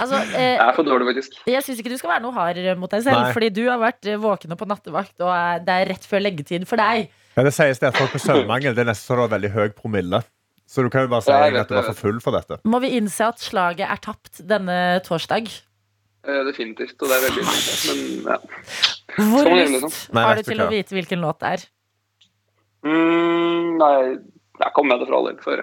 altså, eh, Jeg er for dårlig, faktisk. jeg syns ikke du skal være noe hard mot deg selv, Nei. fordi du har vært eh, våken og på nattevakt, og det er rett før leggetid for deg. Ja, det sies det at folk med søvnmangel Det er nesten så du har veldig høy promille. Så du kan jo bare si Ja, at du var for full for dette. Må vi innse at slaget er tapt denne torsdag? Eh, Definitivt. Og det er veldig Men ja. Hvor lyst liksom. Har du til å vite hvilken låt det er? Mm, nei, jeg kom med det for all del. Få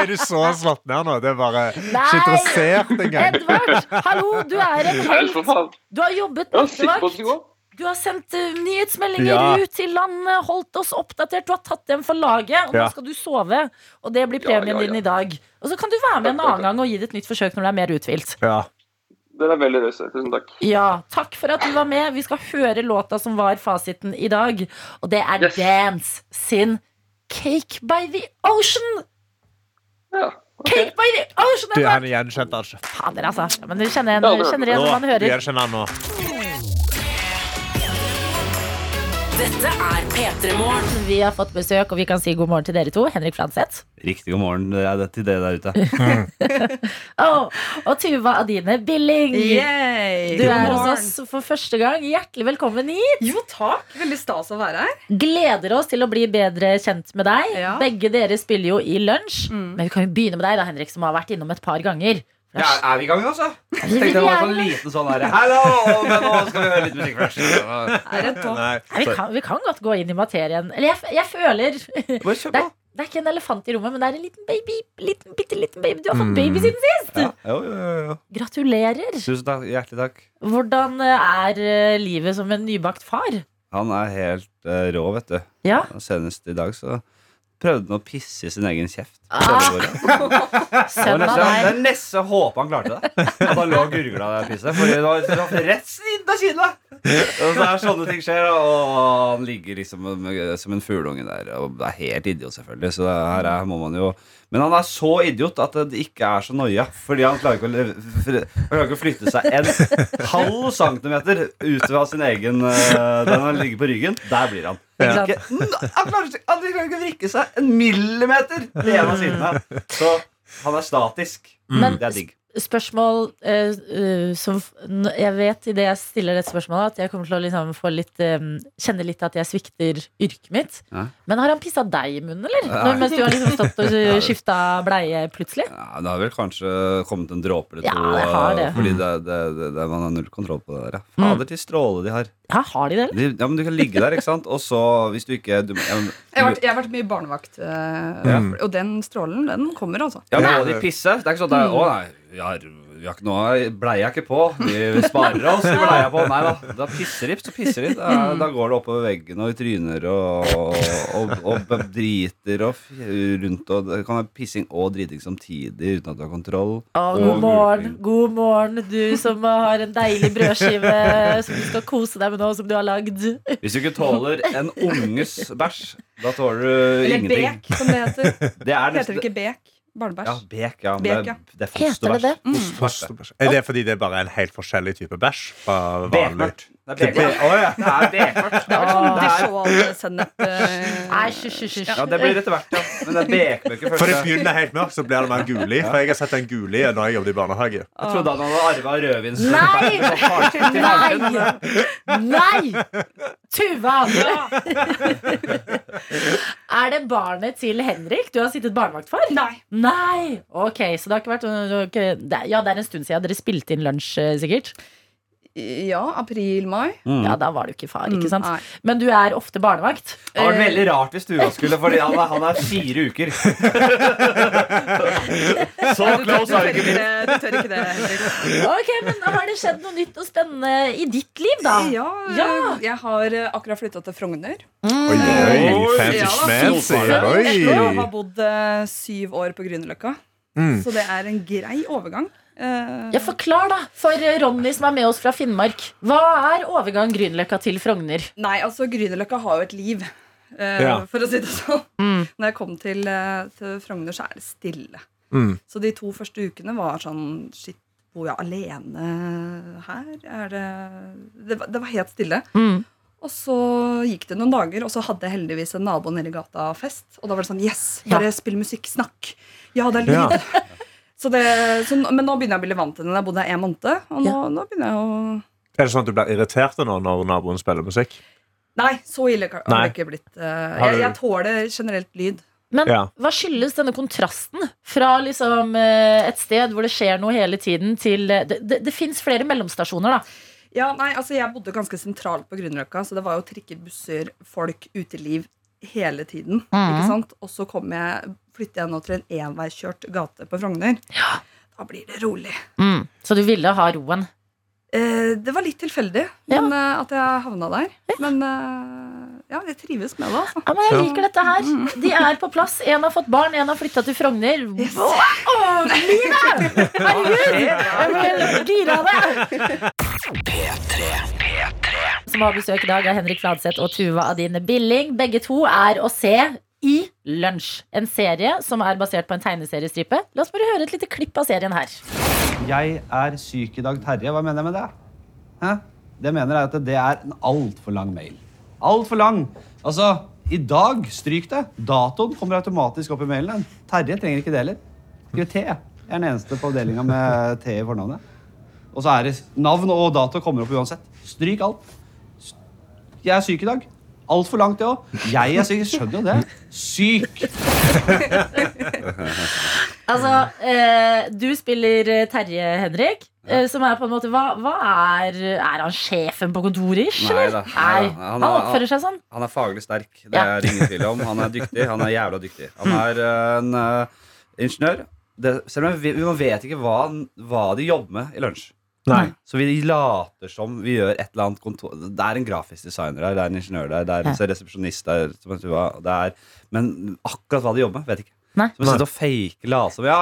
er du så slått ned nå? Det er bare Nei! ikke interessert engang. Edvard, hallo, du er en [laughs] helt. Du har jobbet nattevakt. Du har sendt eh, nyhetsmeldinger Ja. ut til landet, holdt oss oppdatert. Du har tatt dem for laget, og Ja. nå skal du sove. Og det blir Ja, premien ja, ja. din i dag. Og så kan du være med en annen gang og gi det et nytt forsøk når du er mer uthvilt. Ja. Dere er veldig rause. Tusen takk. Ja, takk for at du var med. Vi skal høre låta som var fasiten i dag. Og det er Yes. Dance sin Cake by the Ocean. Ja, Okay. Cake by the Ocean! Du, han er gjenkjent, altså. Fader, altså. Men du kjenner igjen, Ja, det kjenner igjen Nå, når man hører. nå. Dette er P3 Morgen. Vi har fått besøk, og vi kan si god morgen til dere to. Henrik Fladseth. Riktig god morgen det er det til dere der ute. [laughs] Oh, og Tuva Adine Billing. Yay! Du God er hos oss for første gang. Hjertelig velkommen hit. Jo, takk. Veldig stas å være her. Gleder oss til å bli bedre kjent med deg. Ja. Begge dere spiller jo i lunsj. Mm. Men vi kan jo begynne med deg, da, Henrik, som har vært innom et par ganger. Ja, er vi i gang, altså? [laughs] Jeg Tenkte det var en sånn liten sånn herre Hallo! Men nå skal vi høre litt musikk først. Er. Nei. Nei, vi, kan, vi kan godt gå inn i materien. Eller jeg, jeg føler det Bare kjør på. det er ikke en elefant i rommet, men det er en liten baby. Liten, bitte liten baby. Du har Mm. fått baby siden sist! Ja, jo, jo, jo, jo. Gratulerer. Tusen takk. Hjertelig takk. Hvordan eh, er eh, livet som en nybakt far? Han er helt eh, rå, vet du. Ja, Senest i dag så prøvde han å pisse i sin egen kjeft. Ah. Sønn av deg. nesten håpet han klarte det. At han lå og gurgla det pisset. Fordi det var, det var rett siden av kinnet! Og så er sånne ting skjer, og han ligger liksom som en fugleunge der. Og det er helt idiot, selvfølgelig. Så her er, må man jo Men han er så idiot at det ikke er så noia. Fordi han klarer ikke å, han klarer ikke å flytte seg en halv centimeter ut av sin egen eh, Den han ligger på ryggen. Der blir han. Ikke, han, klarer, ikke- han klarer ikke å vrikke seg en millimeter til en av sidene. Så han er statisk. Men Det er digg. Spørsmål eh, eh, som Jeg vet idet jeg stiller dette spørsmålet, at jeg kommer til å liksom få litt eh, kjenne litt at jeg svikter yrket mitt. Ja. Men har han pissa deg i munnen, eller? Når, mens du har liksom stått og skifta bleie plutselig? Ja, det har vel kanskje kommet en dråpe eller Ja, det har det. eh, Fordi det, det, det, det, man har null kontroll på det der. Ja. Mm. Fader til stråle de har. Ja, har de det? eller? De, ja, men Du kan ligge der, ikke sant? Og så, hvis du ikke du, jeg, Jeg har vært, jeg har vært mye barnevakt, øh, Ja. og den strålen, den kommer, altså. Ja, men Må de pisse? Det er ikke sånn at det er, Å nei, vi har, vi har ikke noe bleie ikke på. Vi sparer oss i bleia på. Nei da. Da pisser de, så pisser de. Da, da går det oppover veggen og i tryner og, og, og, og driter og rundt. Og det kan være pissing og driting samtidig uten at du har kontroll. Å, god morgen, gulping. god morgen, du som har en deilig brødskive som du skal kose deg med nå, som du har lagd. Hvis du ikke tåler en unges bæsj, da tåler du Eller ingenting. bek, som det heter. Det er Heter det ikke bek? Ja, bek, ja. Bek, det, ja. er- det er Heter det det? fosterbæsj. Fosterbæsj. Er det fordi det er bare en helt forskjellig type bæsj? fra vanlig? Bekmørkt. Det er ja. Det er. Det er sånn dijon-sennep eh, Nei, hysj, hysj. Ja, det blir etter hvert, ja. Men det er bekmørke For det først. begynner helt mørkt, så blir det mer gulig. For jeg har sett en gulig når jeg jobbet i barnehage. Jeg trodde han hadde arva rødvins. Nei! [laughs] Nei! Nei! Tuva! Er det barnet til Henrik du har sittet barnevakt for? Nei. Nei! Ok, så det har ikke vært Ja, det er en stund siden dere spilte inn lunsj, eh, sikkert. Ja, april-mai. Mm. Ja, da var du ikke far, ikke sant? Mm, Men du er ofte barnevakt. Det hadde vært veldig rart hvis Tuva skulle, Fordi han er, han er fire uker. [laughs] Så close har vi ikke blitt. du tør ikke det, Ok, men Har det skjedd noe nytt og spennende i ditt liv, da? Ja, Ja. jeg har eh, akkurat flytta til Frogner. Mm. oi, Oi, fancy ja faen. Har bodd eh, syv år på Grünerløkka. Mm. Så det er en grei overgang. Eh, Ja, Forklar, da, for Ronny som er med oss fra Finnmark. Hva er overgang Grünerløkka til Frogner? Nei, altså Grünerløkka har jo et liv, uh, Ja. for å si det sånn. Mm. Når jeg kom til, eh, til Frogner, så er det stille. Mm. Så de to første ukene var sånn Shit, bor jeg alene her? Er det Det var, det var helt stille. Mm. Og så gikk det noen dager, og så hadde jeg heldigvis en nabo nede i gata fest. Og da var det sånn Yes! Bare spill musikk. Snakk! Ja, det er lyd. Ja. [laughs] Så det, så, men nå begynner jeg å bli vant til den. Jeg bodde her en måned, og nå, Ja. nå begynner jeg å Er det sånn at du blir irritert nå når naboen spiller musikk? Nei, så ille har det ikke blitt. eh, jeg, jeg tåler generelt lyd. Men Ja. hva skyldes denne kontrasten fra liksom eh, et sted hvor det skjer noe hele tiden, til eh, Det, det, det fins flere mellomstasjoner, da. Ja, nei, altså Jeg bodde ganske sentralt på Grünerløkka, så det var jo trikker, busser, folk, uteliv hele tiden. ikke sant? Og så kom jeg, flytter jeg nå til en enveiskjørt gate på Frogner. Da blir det rolig. Mm. Så du ville ha roen? Eh, det var litt tilfeldig Ja. men, eh, at jeg havna der. Men eh, ja, jeg trives med det. altså. Ja, men Jeg liker dette her. De er på plass. En har fått barn, en har flytta til Frogner. Yes. Wow, livet! Herregud! Jeg ble gira av det. Som har besøk i dag av Henrik Fladseth og Tuva Adine Billing. Begge to er å se i Lunsj. En serie som er basert på en tegneseriestripe. La oss bare høre et lite klipp av serien her. Jeg er syk i dag, Terje. Hva mener jeg med det? Hæ? Det jeg mener er at det er en altfor lang mail. Altfor lang. Altså, i dag, stryk det. Datoen kommer automatisk opp i mailen. Terje trenger ikke det heller. Skriv T. Jeg er den eneste på avdelinga med T i fornavnet. Og så er det navn og dato kommer opp uansett. Stryk alt. Jeg er syk i dag. Altfor langt, det òg. Jeg er sikker, skjønner jo det. Syk. [laughs] Altså, eh, du spiller Terje Henrik, eh, som er på en måte Hva, hva er Er han sjefen på kontoret, ish? Nei eller? da, nei Nei. Han Han er- oppfører seg sånn. Han er faglig sterk. Det Ja. er ingen tvil om. Han er dyktig. Han er jævla dyktig. Han er eh, en eh, ingeniør. Det, selv om vi, vi vet ikke hva, hva de jobber med i lunsj. Nei. Så vi later som vi gjør et eller annet kontor Det er en grafisk designer der, det er en ingeniør der, det er en resepsjonist der. Det er, men akkurat hva de jobber med, vet ikke. Nei. Som sitter og faker late som Ja,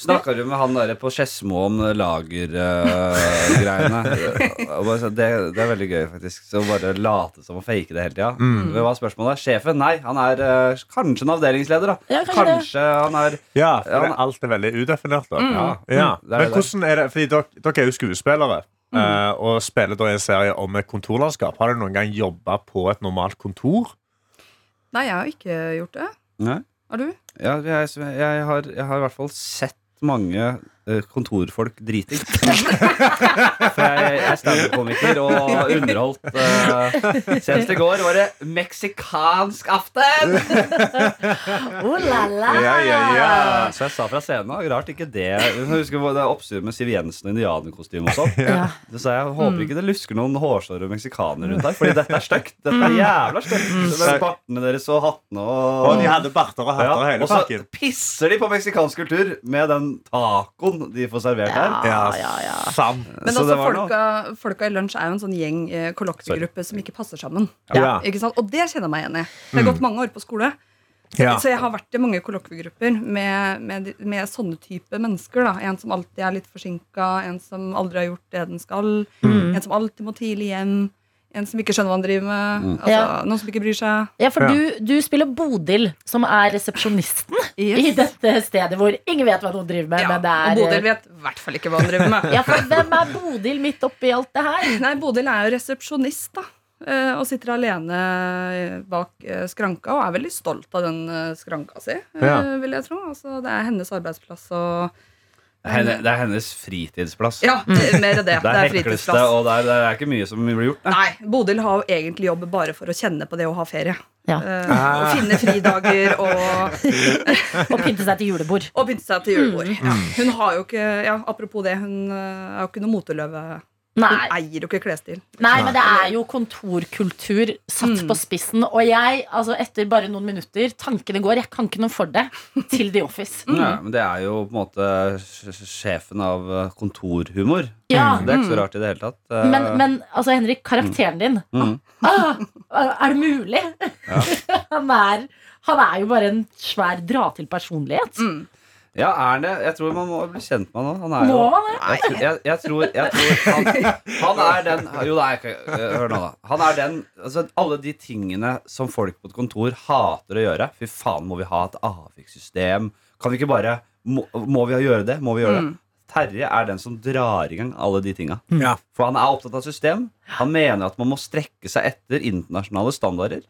snakka du med han der på Skedsmo om lagergreiene? [laughs] det, det er veldig gøy, faktisk. Så bare late som å fake det hele tida. Mm. Hva var spørsmålet? Sjefen? Nei, han er uh, kanskje en avdelingsleder, da. Ja, kanskje. Kanskje han er Ja, for han, alt er veldig udefinert. Da. Ja, Ja. det er Men hvordan er det, fordi dere, dere er jo skuespillere eh, og spiller da i en serie om et kontorlandskap. Har du noen gang jobba på et normalt kontor? Nei, jeg har ikke gjort det. Nei? Har du? Ja, jeg, jeg, har, jeg har i hvert fall sett mange kontorfolk driting. [laughs] For jeg, jeg er standup-komiker og underholdt uh, Senest i går var det meksikansk aften! [laughs] Oh la la! Ja, ja, ja. Så jeg sa fra scenen og Rart ikke det. Jeg husker det er oppstyr med Siv Jensen og indianerkostyme og sånn. Ja. Så sa jeg håper ikke det lusker noen hårsåre meksikanere rundt her, Fordi dette er stygt. Dette er jævla stygt. Bartene deres og hattene og Og de hadde barter og hatter hele og så pisser de på meksikansk kultur med den tacoen de får servert her. Ja, ja, ja. Sant. Men altså også folka, folka i lunsj er jo en sånn gjeng eh, kollokviegruppe som ikke passer sammen. Ja. Ikke sant? Og det kjenner jeg meg igjen i. Det har gått mange år på skole. Ja. Så jeg har vært i mange kollokviegrupper med, med, med sånne type mennesker. Da. En som alltid er litt forsinka, en som aldri har gjort det den skal. En som alltid må tidlig hjem. En som ikke skjønner hva han driver med. Altså, Ja. Noen som ikke bryr seg. Ja, for Ja. du, du spiller Bodil, som er resepsjonisten [laughs] Yes. i dette stedet hvor ingen vet hva noen driver med. Ja, men det og er, Bodil vet i hvert fall ikke hva han driver med. [laughs] Ja, for Hvem er Bodil midt oppi alt det her? Nei, Bodil er jo resepsjonist, da. eh, Og sitter alene bak eh, skranka og er veldig stolt av den eh, skranka si, eh, Ja. vil jeg tro. Altså, det er hennes arbeidsplass og er henne- det er hennes fritidsplass. Ja, mer det. Det Det er er hekleste, og det er, det er ikke mye som blir gjort. Nei. Nei, Bodil har jo egentlig jobb bare for å kjenne på det å ha ferie. Ja. Uh, og finne fridager og, [laughs] Og pynte seg til julebord. og pynte seg til julebord. Ja. Hun har jo ikke, ja, Apropos det, hun eh, er jo ikke noe moteløve. Hun eier jo ikke klesstil. Nei, men det er jo kontorkultur satt på spissen. Og jeg, altså etter bare noen minutter, tankene går, jeg kan ikke noe for det, til The Office. Ja, men det er jo på en måte sjefen av eh, kontorhumor. Ja. Det er ikke så rart i det hele tatt. Eh, Men, men altså, Henrik, karakteren din Mm. ah, Er det mulig? [laughs] han, er, han er jo bare en svær dra-til-personlighet. Ja, er han det? Jeg tror man må bli kjent med han nå. Han er Må man det? jeg, jeg, jeg tror, jeg tror han, han er den Jo, det er ikke eh, Hør nå, da. Han er den altså, Alle de tingene som folk på et kontor hater å gjøre. Fy faen, må vi ha et avvikssystem? Kan vi ikke bare Må, må vi gjøre det? Må vi gjøre det? Terje er den som drar i gang alle de tinga. Ja. For han er opptatt av system. Han mener at man må strekke seg etter internasjonale standarder.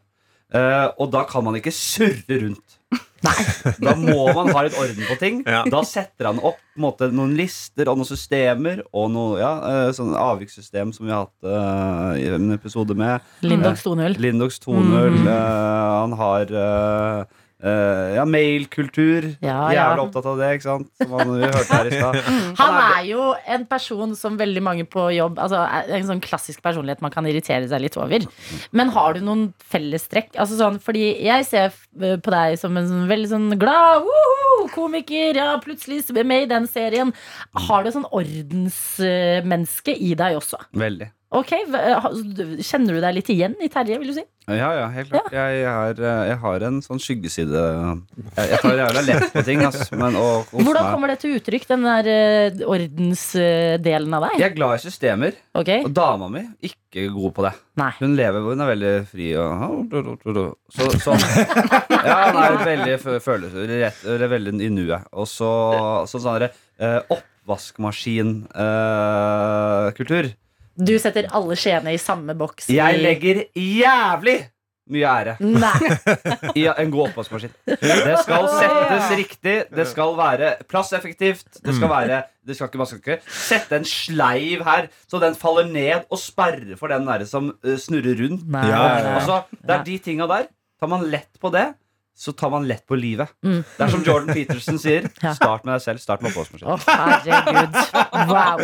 Eh, og da kan man ikke surre rundt. Nei. Da må man ha litt orden på ting. Ja. Da setter han opp på en måte, noen lister og noen systemer og noe ja, eh, sånn avvikssystem som vi har hatt uh, i en episode med. Lindox 2.0. Lindox 2.0. eh, han har eh, ja, mailkultur. Ja, ja. Jævlig opptatt av det, ikke sant? Som han, vi hørte her i stad. [laughs] Han er jo en person som veldig mange på jobb Altså er En sånn klassisk personlighet man kan irritere seg litt over. Men har du noen fellestrekk? Altså sånn, fordi jeg ser på deg som en sånn veldig sånn glad woho, komiker. Ja, plutselig med i den serien. Har du sånn ordensmenneske i deg også? Veldig. Ok, Kjenner du deg litt igjen i Terje, vil du si? Ja, ja, helt klart. Jeg, har, eh, jeg har en sånn skyggeside. Jeg, jeg tar jævla lett på ting, Altså, Men, og, og, Hvordan kommer det til uttrykk, den der eh, ordensdelen av deg? Jeg er glad i systemer, Ok, og dama mi ikke god på det. Nei. Hun lever, hun er veldig fri og så, sånn. Ja, hun er veldig fø- eller veldig i nuet. Og så så sånn derre eh, oppvaskmaskinkultur. Du setter alle skjeene i samme boks. Jeg legger jævlig mye ære Nei. [laughs] i en god oppvaskmaskin. Det skal settes riktig, det skal være plasseffektivt. Det skal være det skal ikke, Man skal ikke sette en sleiv her, så den faller ned og sperrer for den der som eh, snurrer rundt. Nei. Ja, ja, ja. Altså, det er de tinga der. Tar man lett på det, så tar man lett på livet. Mm. Det er som Jordan Peterson sier. [laughs] Ja. Start med deg selv. Start med Å, Oh, herregud. Wow.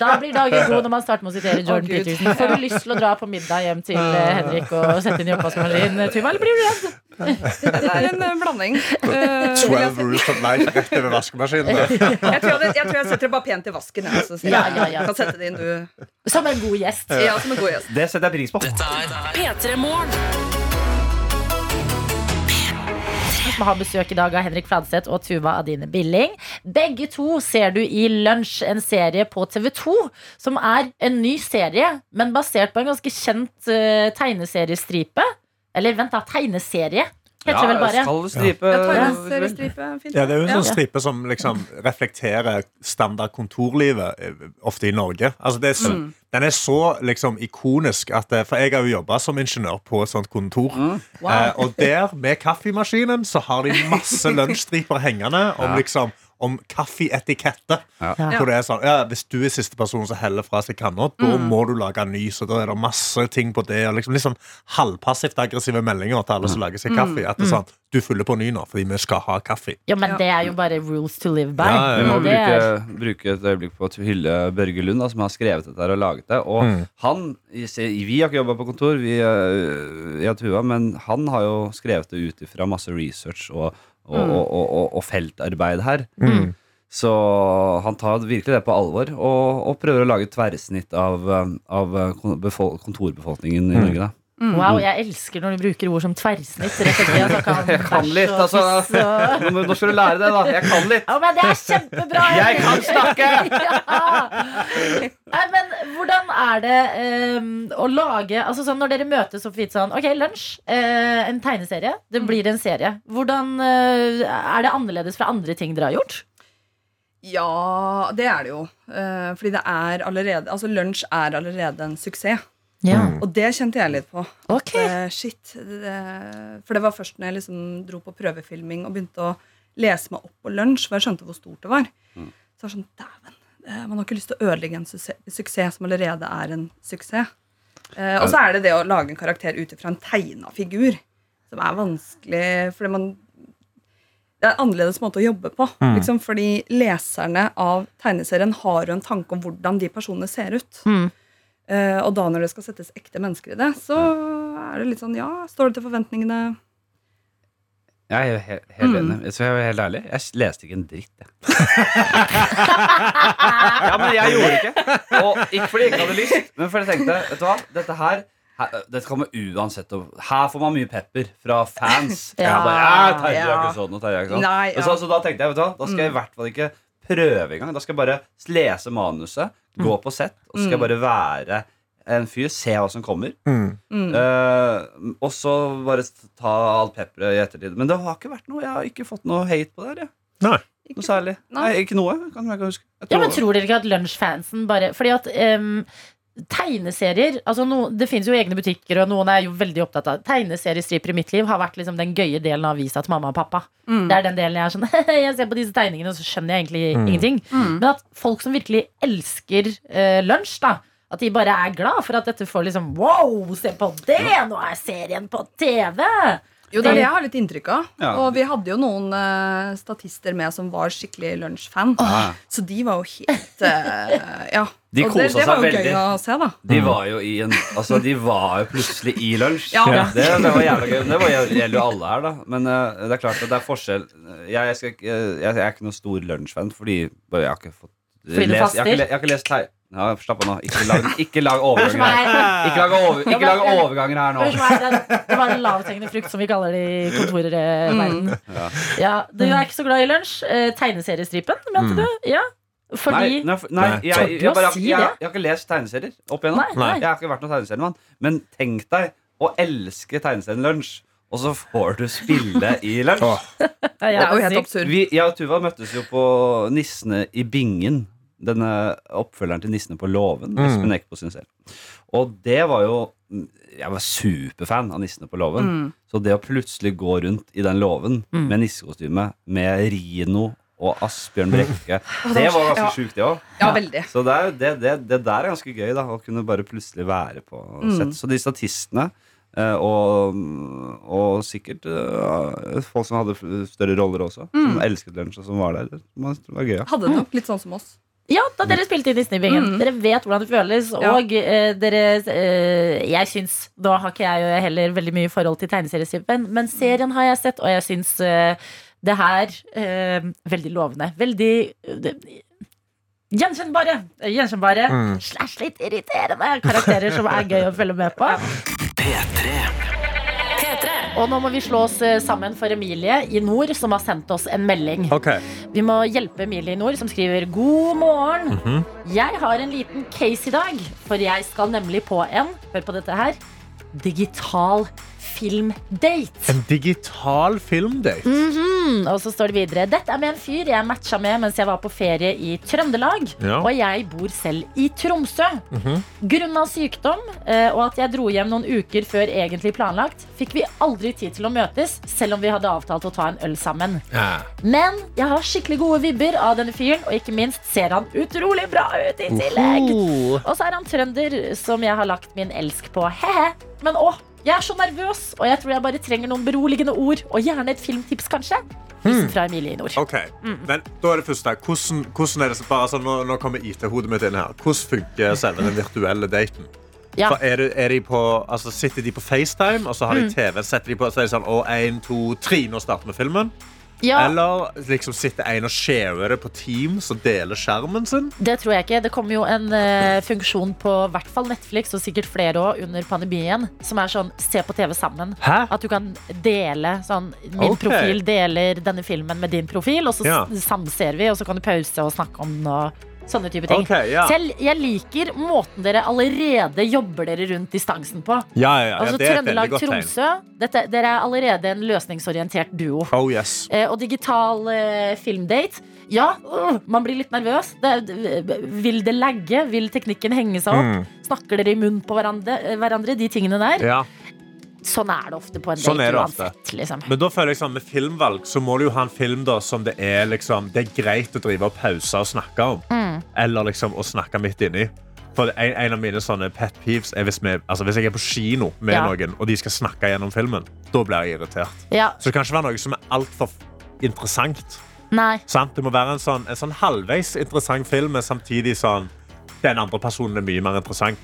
Da blir dagen god når man starter med å sitere Jordan oh, Peterson. Får du lyst til å dra på middag hjem til eh, Henrik og sette inn i oppvaskmaskinen, Tuva, eller blir du redd? Det er en eh, blanding. Twelve rules of life rett over vaskemaskinen. jeg, tror jeg, jeg tror jeg setter det bare pent i vasken. Jeg, så Ja, ja, ja. Kan sette det inn, du. Som en god gjest. Ja, som en god gjest. Det setter jeg pris på. P3 Morgen. Som har besøk i dag av Henrik Fladseth og Tuva Adine Billing. Begge to ser du i Lunsj, en serie på TV2, som er en ny serie, men basert på en ganske kjent uh, tegneseriestripe. Eller vent, da. Tegneserie. Heter det vel bare. Skal stripe Ja. Fint. Ja, det er jo en sånn stripe som liksom reflekterer standard kontorlivet eh, ofte i Norge. Altså det er så, Den er så liksom ikonisk at eh, For jeg har jo jobba som ingeniør på et sånt kontor. Eh, og der, med kaffemaskinen, så har de masse [laughs] lunsjstriper hengende om liksom om kaffeetikette. Ja. Hvor det er sånn, ja, Hvis du er siste person som heller fra seg kanna, da må du lage en ny. Så da er det masse ting på det. Og liksom, litt sånn halvpassivt aggressive meldinger til alle som lager seg kaffe. At det er sånn, Du fyller på ny nå fordi vi skal ha kaffe. Ja, men det er jo bare rules to live by. Ja, Vi må bruke, bruke et øyeblikk på å hylle Børge Lund, da, som har skrevet dette her og laget det. Og Mm. han, Vi har ikke jobba på kontor, vi, jeg og Tuva, men han har jo skrevet det ut ifra masse research og, og, og, og, og, og feltarbeid her. Mm. Så han tar virkelig det på alvor og, prøver å lage et tverrsnitt av, av befol- kontorbefolkningen i Norge. da Wow, jeg elsker når du bruker ord som tverrsnitt. Rett og slett. Jeg kan, Jeg kan litt, altså. og- Nå, skal du lære det, da. Jeg kan litt. Ja, men det er kjempebra! [laughs] Jeg kan snakke! [laughs] ja. Nei, men hvordan er det um, å lage altså sånn Når dere møtes så fint sånn Ok, lunsj, Uh, en tegneserie. Det blir en serie. Hvordan uh, Er det annerledes fra andre ting dere har gjort? Ja, det er det jo. Uh, fordi det er allerede Altså, lunsj er allerede en suksess. Ja, Og det kjente jeg litt på. Okay. At, shit. Det, for det var først når jeg liksom dro på prøvefilming og begynte å lese meg opp på lunsj, for jeg skjønte hvor stort det var. Så var sånn, dæven. eh, Man har ikke lyst til å ødelegge en suksess, suksess som allerede er en suksess. Eh, og så er det det å lage en karakter ut ifra en tegna figur, som er vanskelig fordi man det er en annerledes måte å jobbe på. Liksom, fordi leserne av tegneserien har jo en tanke om hvordan de personene ser ut. Mm. Eh, og da når det skal settes ekte mennesker i det, så er det litt sånn Ja, står det til forventningene? Jeg er helt, helt Mm. enig. Så jeg er helt ærlig. Jeg leste ikke en dritt, jeg. [laughs] ja, men jeg gjorde det ikke. Og ikke fordi jeg ikke hadde lyst, men fordi jeg tenkte Vet du hva, dette her her, dette kommer uansett Her får man mye pepper fra fans. Ja, Jeg bare, ja, Terje er ja. ikke sånn, og Terje er sånn. Nei, ja. Og så, så da tenkte jeg, vet du hva, da skal jeg i hvert fall ikke prøve engang. Da skal jeg bare lese manuset, gå på sett, og så skal jeg bare være en fyr, se hva som kommer. Mm. Mm. Eh, og så bare ta alt pepperet i ettertid. Men det har ikke vært noe. Jeg har ikke fått noe hate på det her. jeg. Nei. Noe særlig. Nei. Nei, ikke noe. Kan jeg ikke huske. Jeg Ja, men tror- Tror dere ikke at lunsjfansen bare Fordi at em, tegneserier altså no, Det finnes jo egne butikker, og noen er jo veldig opptatt av Tegneseriestriper i mitt liv har vært liksom den gøye delen av avisa til mamma og pappa. Mm. Det er den delen jeg er sånn [laughs] Jeg ser på disse tegningene, og så skjønner jeg egentlig Mm. ingenting. Mm. Men at folk som virkelig elsker uh, lunsj, da at de bare er glad for at dette får liksom Wow, se på det! Nå er serien på TV! Jo, det er det jeg har litt inntrykk av. Ja. Og vi hadde jo noen uh, statister med som var skikkelig lunsjfan. Ja. Så de var jo helt uh, Ja. De kosa det, det seg var jo veldig. gøy å se, da. De var jo i en Altså, de var jo plutselig i lunsj. Ja. Det, det var jævla gøy. Det var, gjelder jo alle her, da. Men uh, det er klart at det er forskjell. Jeg, jeg, skal, jeg, jeg er ikke noen stor lunsjfan, fordi jeg har ikke fått Fordi du lest- Jeg har ikke, le- jeg har ikke lest. Ja, Slapp av nå. Ikke lag, [laughs] ikke lag overganger her. er- Ikke lag, over, ikke lag overganger her nå. Det var en lavthengende frukt, som vi kaller det i kontorverden. Ja. Ja, du er ikke så glad i lunsj. Eh, tegneseriestripen, mente du? Ja. Fordi Nei, nei, jeg, jeg, å bare, jeg, jeg, jeg har ikke lest tegneserier opp igjennom. Nei, nei. Jeg har ikke vært noen tegneseriemann. Men tenk deg å elske tegneserien Lunsj, og så får du spille i lunsj. oh. Ja. Vi, jeg og Tuva møttes jo på Nissene i Bingen. Denne oppfølgeren til 'Nissene på låven'. Mm. Espen Eckbo sin serie. Og det var jo Jeg var superfan av 'Nissene på låven'. Mm. Så det å plutselig gå rundt i den låven med nissekostyme, med Rino og Asbjørn Brekke, [laughs] det var ganske Ja. sjukt, det òg. Ja, veldig. Så det, er, det, det, det der er ganske gøy, da. Å kunne bare plutselig være på Mm. Så de statistene, eh, og, og sikkert uh, folk som hadde større roller også, Mm. som elsket lunsj, og som var der, det var, det var gøy. Ja. Hadde det nok litt sånn som oss. Ja, da dere spilte i Disney-bingen. Mm. Dere vet hvordan det føles. Ja. Og eh, dere eh, Jeg syns Da har ikke jeg heller veldig mye forhold til tegneseriestripen, men serien har jeg sett, og jeg syns eh, det her eh, Veldig lovende. Veldig eh, det- Gjenkjennbare. Gjenkjennbare Mm. slash litt irriterende karakterer som er gøy å følge med på. P3. Og nå må vi slå oss eh, sammen for Emilie i nord, som har sendt oss en melding. Okay. Vi må hjelpe Emilie i nord, som skriver God morgen. Mhm. Jeg har en liten case i dag, for jeg skal nemlig på en Hør på dette her digital filmdate. En digital filmdate. Mhm. Og så står det videre Dette er med en fyr jeg matcha med mens jeg var på ferie i Trøndelag. Ja. Og jeg bor selv i Tromsø. Mhm. Grunna sykdom eh, og at jeg dro hjem noen uker før egentlig planlagt, fikk vi aldri tid til å møtes, selv om vi hadde avtalt å ta en øl sammen. Ja. Men jeg har skikkelig gode vibber av denne fyren, og ikke minst ser han utrolig bra ut i tillegg. Oho. Og så er han trønder, som jeg har lagt min elsk på. He-he. Men å, jeg er så nervøs, og jeg tror jeg bare trenger noen beroligende ord. Og gjerne et filmtips, kanskje. Hilsen fra Emilie i nord. Ok, men da er det første Hvordan, hvordan er det så- bare, altså, nå, nå kommer IT-hodet mitt inn her Hvordan funker selve den virtuelle daten? Ja. Er, det- er de på, altså, Sitter de på FaceTime Og så har de TV, setter de på Så er det sånn, å, en, to, tre, nå starter vi filmen Ja, Eller liksom sitter en og sharer det på Teams Og deler skjermen sin Det tror jeg ikke. Det kommer jo en uh, funksjon på hvert fall Netflix og sikkert flere også under pandemien, som er sånn se på TV sammen. Hæ? At du kan dele sånn Min okay. profil deler denne filmen med din profil, og så Ja. samser vi, og så kan du pause og snakke om den sånne type ting. Okay, ja Selv jeg liker måten dere allerede jobber dere rundt distansen på. Ja, ja, Altså det Trøndelag, Tromsø. Dette, dere er allerede en løsningsorientert duo. Oh yes Eh, og digital eh, filmdate. Ja, uh, man blir litt nervøs. Det, det, vil det lagge? Vil teknikken henge seg opp? Mm. Snakker dere i munnen på hverandre? eh, hverandre de tingene der. Ja Sånn er det ofte på en Sånn date uansett. Liksom. Men da føler jeg sånn, med filmvalg så må du jo ha en film da, som det er, liksom, det er greit å drive og pause og snakke om. Mm. Eller liksom å snakke midt inni. For en, en av mine sånne pet peeves er hvis, vi, altså hvis jeg er på kino med Ja. noen, og de skal snakke gjennom filmen. Da blir jeg irritert. Ja, Så det kan ikke være noe som er altfor interessant. nei. Sant? Det må være en sånn, en sånn halvveis interessant film, men samtidig sånn Den andre personen er mye mer interessant.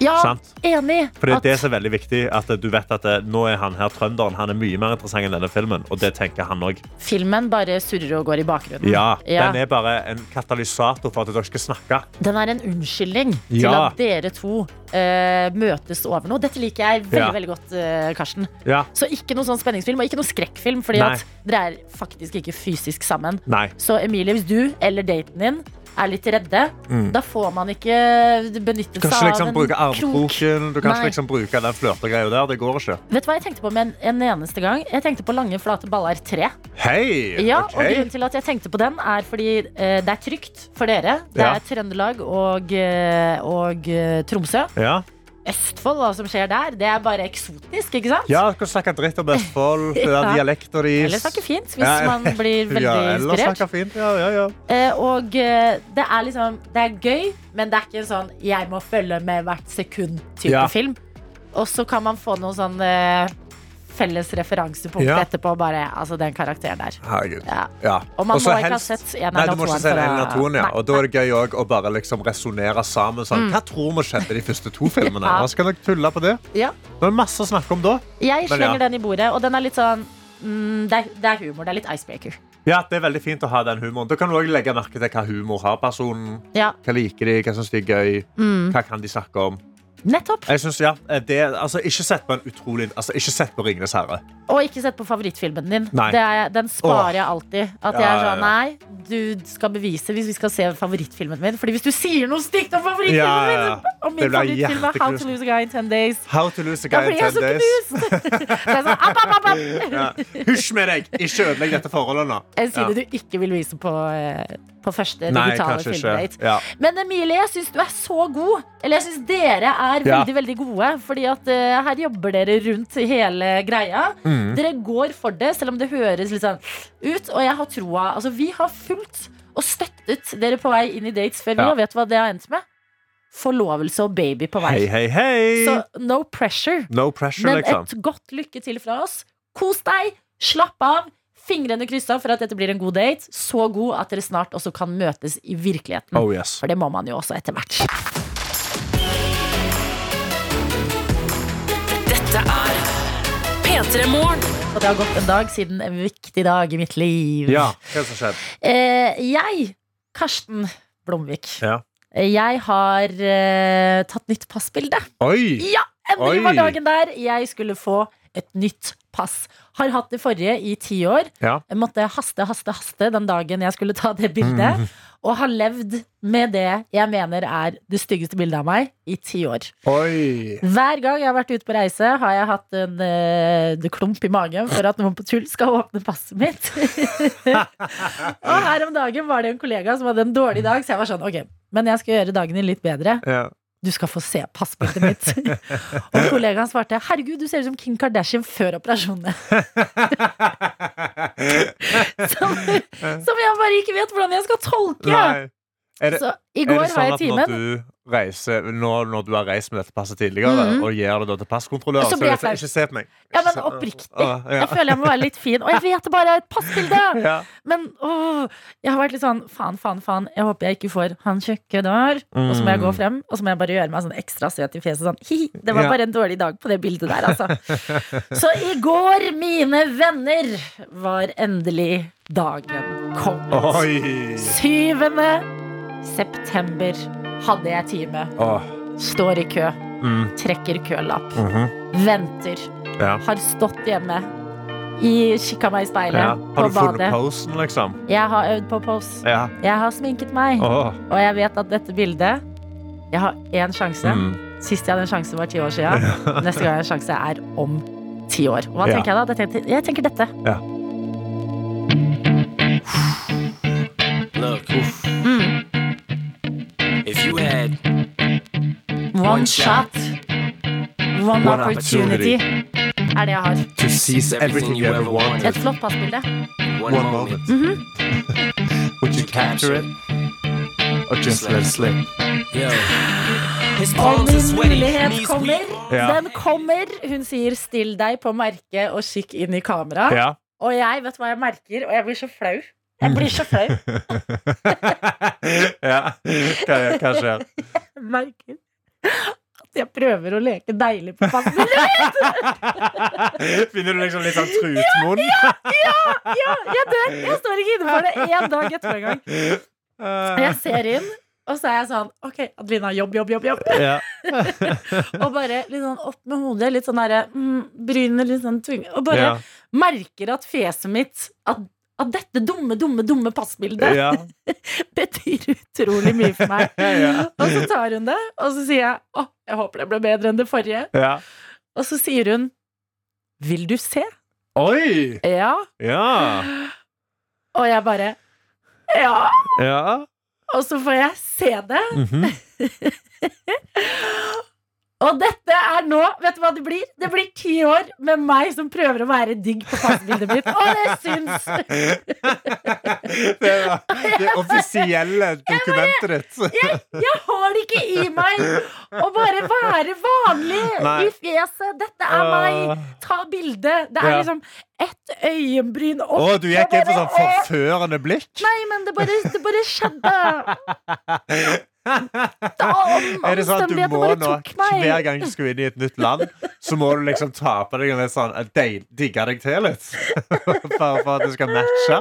Ja, Sant? enig. For det er At- det som er veldig viktig. At du vet at det, nå er han her trønderen Han er mye mer interessant enn denne filmen. Og det tenker han òg. filmen bare surrer og går i bakgrunnen. Ja, Ja. Den er bare en katalysator for at dere skal snakke. Den er en unnskyldning til at dere to uh, møtes over noe. Dette liker jeg veldig Ja. veldig godt, uh, Karsten. Ja. Så ikke noe sånn spenningsfilm og ikke noe skrekkfilm, fordi at dere er faktisk ikke fysisk sammen. Nei. Så Emilie, hvis du eller daten din er litt redde, da får man ikke benyttet seg ikke av liksom en bruke armkroken. Du kan ikke liksom bruke den flørtegreia der. Det går ikke. Vet du hva jeg tenkte på med en, en eneste gang? Jeg tenkte på Lange, flate baller 3. Hei! Ja, okay. og grunnen til at jeg tenkte på den, er fordi eh, det er trygt for dere. Det Ja. er Trøndelag og, eh, og eh, Tromsø. Ja. Østfold, hva som skjer der, det er bare eksotisk, ikke sant? ja, du kan snakke dritt om Østfold. [laughs] Det der Ja. dialekter deres. Eller snakke fint, hvis Ja. man blir [laughs] veldig ja, inspirert. fint. Ja, ja, ja. Eh, og eh, det er liksom Det er gøy, men det er ikke en sånn 'jeg må følge med hvert sekund'-type film. Og så kan man få noen sånn eh, felles referansepunkt Ja. etterpå. Bare, altså den karakteren der. Ja. Ja. Og man Også må ikke ha sett en eller se for en eller toen, ja. Nei, Og da er det gøy også å bare liksom resonnere sammen. Sånn. Hva tror vi skjedde de første to filmene? [laughs] Ja. Skal dere tulle på det? Ja. Det er masse å snakke om da. Jeg slenger den i bordet, og den er litt sånn mm, det, er, det er humor. Det er litt icebreaker. Ja, det er veldig fint å ha den humoren. Da kan du også legge merke til hva humor har personen. Ja, Hva liker de, hva syns de er gøy, Mm. hva kan de snakke om. Nettopp. Jeg synes, ja, det, altså, Ikke sett på en utrolig Altså, ikke sett på Ringenes herre. Og ikke sett på favorittfilmen din. Det er, den sparer Åh. jeg alltid. At Ja, jeg er sånn, nei, du skal bevise hvis vi skal se favorittfilmen min. Fordi hvis du sier noe stygt om favorittfilmen Ja, ja, min Og min favorittfilm er How to lose a guy in 10 days. How to lose a guy in [laughs] blir jeg 10 så knust! Sånn, app, app. Ja. Hysj med deg! Ikke ødelegg dette forholdet nå. En side du ikke vil vise på, eh, på første digitale filmdate. Men Emilie, jeg syns du er så god. Eller jeg syns dere er Ja. veldig veldig gode. Fordi at uh, her jobber dere rundt hele greia. Mm. Dere går for det, selv om det høres litt sånn ut. Og jeg har troa. Altså, vi har fulgt og støttet dere på vei inn i dates før vi, Ja. og vet hva det har endt med? Forlovelse og baby på vei. Hei, hei, hei! Så no pressure. no pressure, Men liksom. et godt lykke til fra oss. Kos deg, slapp av. Fingrene kryssa for at dette blir en god date. Så god at dere snart også kan møtes i virkeligheten. Oh yes. For det må man jo også etter hvert. Dette er P3 Morgen. Og det har gått en dag siden en viktig dag i mitt liv. Ja, hva som skjedde? Eh, jeg, Karsten Blomvik, Ja. jeg har eh, tatt nytt passbilde. Oi! Ja, endelig Oi. var dagen der. Jeg skulle få et nytt pass. Har hatt det forrige i ti år. Ja. Jeg måtte haste, haste, haste den dagen jeg skulle ta det bildet. Mm. Og har levd med det jeg mener er det styggeste bildet av meg, i ti år. Oi! Hver gang jeg har vært ute på reise, har jeg hatt en uh, klump i magen for at noen på tull skal åpne passet mitt. [laughs] og her om dagen var det en kollega som hadde en dårlig dag, så jeg var sånn, ok, men jeg skal gjøre dagen din litt bedre. Ja. Du skal få se passbildet mitt. [laughs] og kollegaen svarte, herregud, du ser ut som Kim Kardashian før operasjonene. [laughs] som, som jeg bare ikke vet hvordan jeg skal tolke. Nei. Det, Så i går sånn jeg at timen. Reiser når, når du har reist med dette passet tidligere, Mhm. og gir det til passkontrolløren, Så så, jeg ikke se på meg. Ja, men oppriktig. Ah, ja. Jeg føler jeg må være litt fin. Og jeg vet det bare er et passbilde! [laughs] Ja. Men åh, jeg har vært litt sånn faen, faen, faen. Jeg håper jeg ikke får han tjukke der. Og så må jeg gå frem, og så må jeg bare gjøre meg sånn ekstra søt i fjeset. Sånn, hi, det var bare en dårlig dag på det bildet der, altså. [laughs] Så i går, mine venner, var endelig dagen kommet. Oi! 7. september hadde jeg time. Åh. Står i kø. Mm. Trekker kølapp. Mhm. Venter. Ja. Har stått hjemme. I, kikka meg i speilet. Ja. Har du funnet posen, liksom? Jeg har øvd på pose. Ja. Jeg har sminket meg. Åh. Og jeg vet at dette bildet Jeg har én sjanse. Mm. Sist jeg hadde en sjanse, var ti år siden. [laughs] Neste gang jeg har en sjanse, er om ti år. Og hva Ja. tenker jeg da? Jeg tenker, jeg tenker dette. Ja. Look, Mm. One shot, one, opportunity. Er det jeg har. To seize everything you ever wanted. Et flott passbilde. one, moment. moment, -hmm. [laughs] Would you capture it? Or just let it slip? Og min mulighet kommer. Den kommer. Hun sier 'still deg på merket og kikk inn i kamera'. Ja. Og jeg vet hva jeg merker, og jeg blir så flau. Jeg blir så flau. [laughs] ja. Hva, hva skjer? [laughs] Jeg merker at jeg prøver å leke deilig på passbildet. [laughs] Finner du liksom litt sånn trutmunn? Ja, jeg dør. Jeg står ikke inne for det én dag etterpå engang. Jeg ser inn, og så er jeg sånn OK, Adelina, jobb, jobb, jobb. jobb Ja. [laughs] Og bare litt sånn opp med hodet, litt sånn derre mm, Brynene litt sånn tunge. Og bare Ja. merker at fjeset mitt at, at dette dumme, dumme, dumme passbildet Ja. [laughs] betyr utrolig mye for meg. [laughs] Ja. Og så tar hun det, og så sier jeg å, jeg håper det ble bedre enn det forrige. ja. Og så sier hun vil du se? Oi! Ja. Ja. Og jeg bare ja. Ja. Og så får jeg se det. Mhm. [laughs] Og dette er nå Vet du hva det blir? Det blir ti år med meg som prøver å være digg på passbildet mitt. Og det syns! Det er [laughs] det offisielle dokumentet ditt. Jeg, jeg har det ikke i meg å bare være vanlig Nei. i fjeset. Dette er meg. Ta bilde. Det er Ja. liksom ett øyenbryn opp. Å, du gikk inn for sånn forførende blikk? Nei, men det bare, det bare skjedde. [laughs] [laughs] Er det sånn at du må nå, hver gang du skal inn i et nytt land, så må du liksom ta på deg en litt sånn Digge deg til litt? [laughs] Bare for at det skal matche?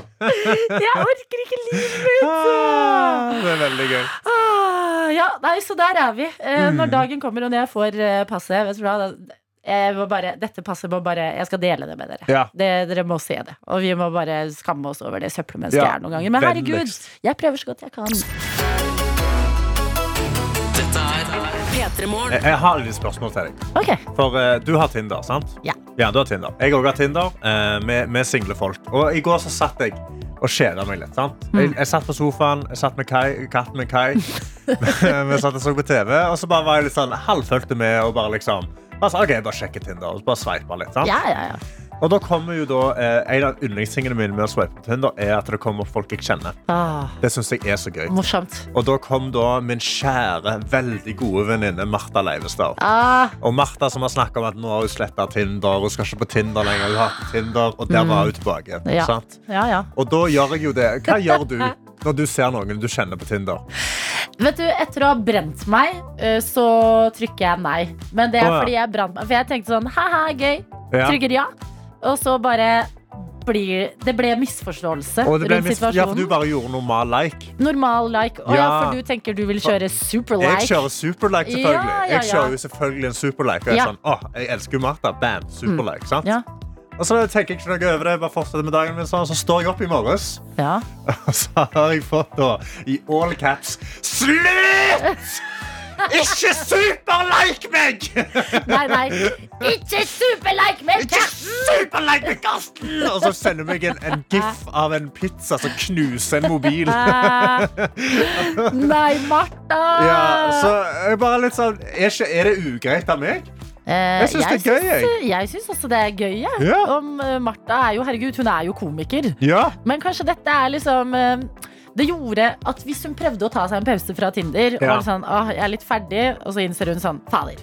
[laughs] Jeg orker ikke livet mitt. Ah, det er veldig gøy. Ah, ja, nei, så der er vi. Eh, Mm. Når dagen kommer og når jeg får eh, passet vet du hva, da- jeg må bare, dette passet må bare Jeg skal dele det med dere. Ja. Det, dere må se det. Og vi må bare skamme oss over det søppelmennesket Ja, jeg er noen ganger. Men herregud, jeg prøver så godt jeg kan. Jeg, jeg har litt spørsmål til deg. Okay. For eh, du har Tinder, sant? Ja. Ja, du har Tinder. Jeg òg har Tinder eh, med, med single folk. Og i går så satt jeg og kjeda meg litt. sant? Jeg, jeg satt på sofaen, jeg satt med Kai, katten min Kai. [laughs] Vi satt og så på TV, og så bare var jeg litt sånn halvfølte med og bare liksom bare, så, ok, bare sjekke Tinder og bare sveipe litt. sant? ja, ja, ja. Og da kommer jo da eh, En av yndlingstingene mine med å swipe på Tinder er at det kommer folk jeg kjenner. Ah, Det syns jeg er så gøy. morsomt. Og da kom da min kjære, veldig gode venninne Martha Leivestad. Ah, Og Martha som har snakket om at nå har hun sletta Tinder. Hun skal ikke på Tinder lenger. Hun har ikke Tinder, og der var hun tilbake. Mm. Ja. Sant? ja, ja. Og da gjør jeg jo det. Hva [laughs] gjør du når du ser noen du kjenner på Tinder? Vet du, Etter å ha brent meg, eh, så trykker jeg nei. Men det er Å, ja. fordi jeg brant meg. For jeg tenkte sånn, ha-ha, gøy. Ja. Trykker ja. Og så bare blir Det ble misforståelse Og det ble rundt mis- ja, for situasjonen. du bare gjorde normal like. Normal like. Å ja. Ja. for du tenker du vil kjøre super Jeg kjører super superlike, selvfølgelig. Ja, ja, Jeg kjører jo selvfølgelig en superlike. Og jeg, er sånn, åh, jeg elsker Martha. Bam, superlike. Sant? Ja. Og så tenker jeg ikke noe over det. Bare fortsetter med dagen min sånn. Så står jeg opp i morges, Ja. [laughs] og så har jeg fått da i all caps Slutt! [laughs] Ikke superlike meg! Nei, nei. Ikke super like meg! Ikke superlike meg, Karsten! Og så sender meg en, en gif av en pizza som knuser en mobil. [laughs] Nei, Martha! Ja, så jeg bare litt sånn Er, ikke, er det ugreit av meg? Eh, Jeg syns det er gøy, jeg. Jeg syns også det er gøy. Ja. Om eh, Martha er jo, herregud, hun er jo komiker. Ja. Men kanskje dette er liksom eh, Det gjorde at hvis hun prøvde å ta seg en pause fra Tinder, Ja. og sånn, Åh, jeg er litt ferdig, og så innser hun sånn Fader,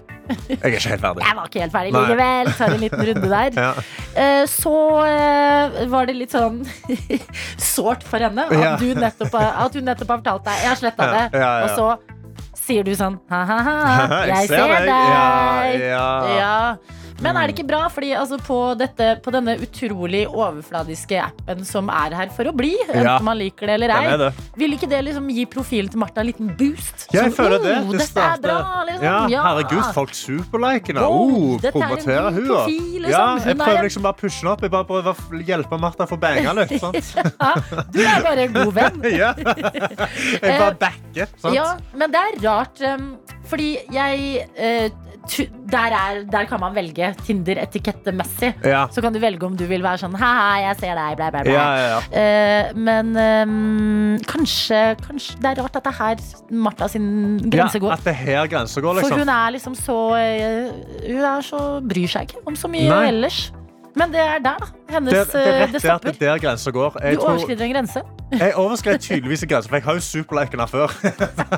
Jeg er ikke helt ferdig. jeg var ikke helt ferdig Nei. likevel. Tar en liten runde der. [laughs] Ja. Eh, Så eh, var det litt sånn [laughs] sårt for henne at, Ja. du nettopp, at hun nettopp har fortalt deg Jeg har sletta det. Og så sier du sånn ha-ha-ha, [laughs] jeg ser deg. Ja, ja. Men er det ikke bra? Fordi altså, på, dette, på denne utrolig overfladiske appen som er her for å bli, enten Ja. man liker det eller ei, det. vil ikke det liksom gi profilen til Martha en liten boost? Ja, jeg som, føler det. «Oh, Det dette er bra, liksom. Ja, Ja. herregud, folk superliker henne. Oh, en promoterer hun profil, liksom. Ja, jeg er prøver liksom bare å pushe henne opp. Jeg bare prøver å hjelpe Martha å få banga litt. [laughs] Du er bare en god venn. [laughs] Ja. Jeg bare backer. Sant? Ja, men det er rart, um, fordi jeg eh, tu- der, er, der kan man velge Tinder-etikettemessig. Ja. Så kan du velge om du vil være sånn Hei, jeg ser deg, blæ, blæ, blæ. Ja, ja. Eh, men um, kanskje, kanskje Det er rart at det er her Martha sin grense Ja, går. at det er her går, For liksom. hun er liksom så uh, Hun er så bryr seg ikke om så mye Nei. ellers. Men det er der, da. Hennes, Det, det eh, er rett det at stopper. det er der grensa går. Jeg, Du tror, overskrider en grense. jeg overskred tydeligvis en grense, for jeg har jo superliken her før.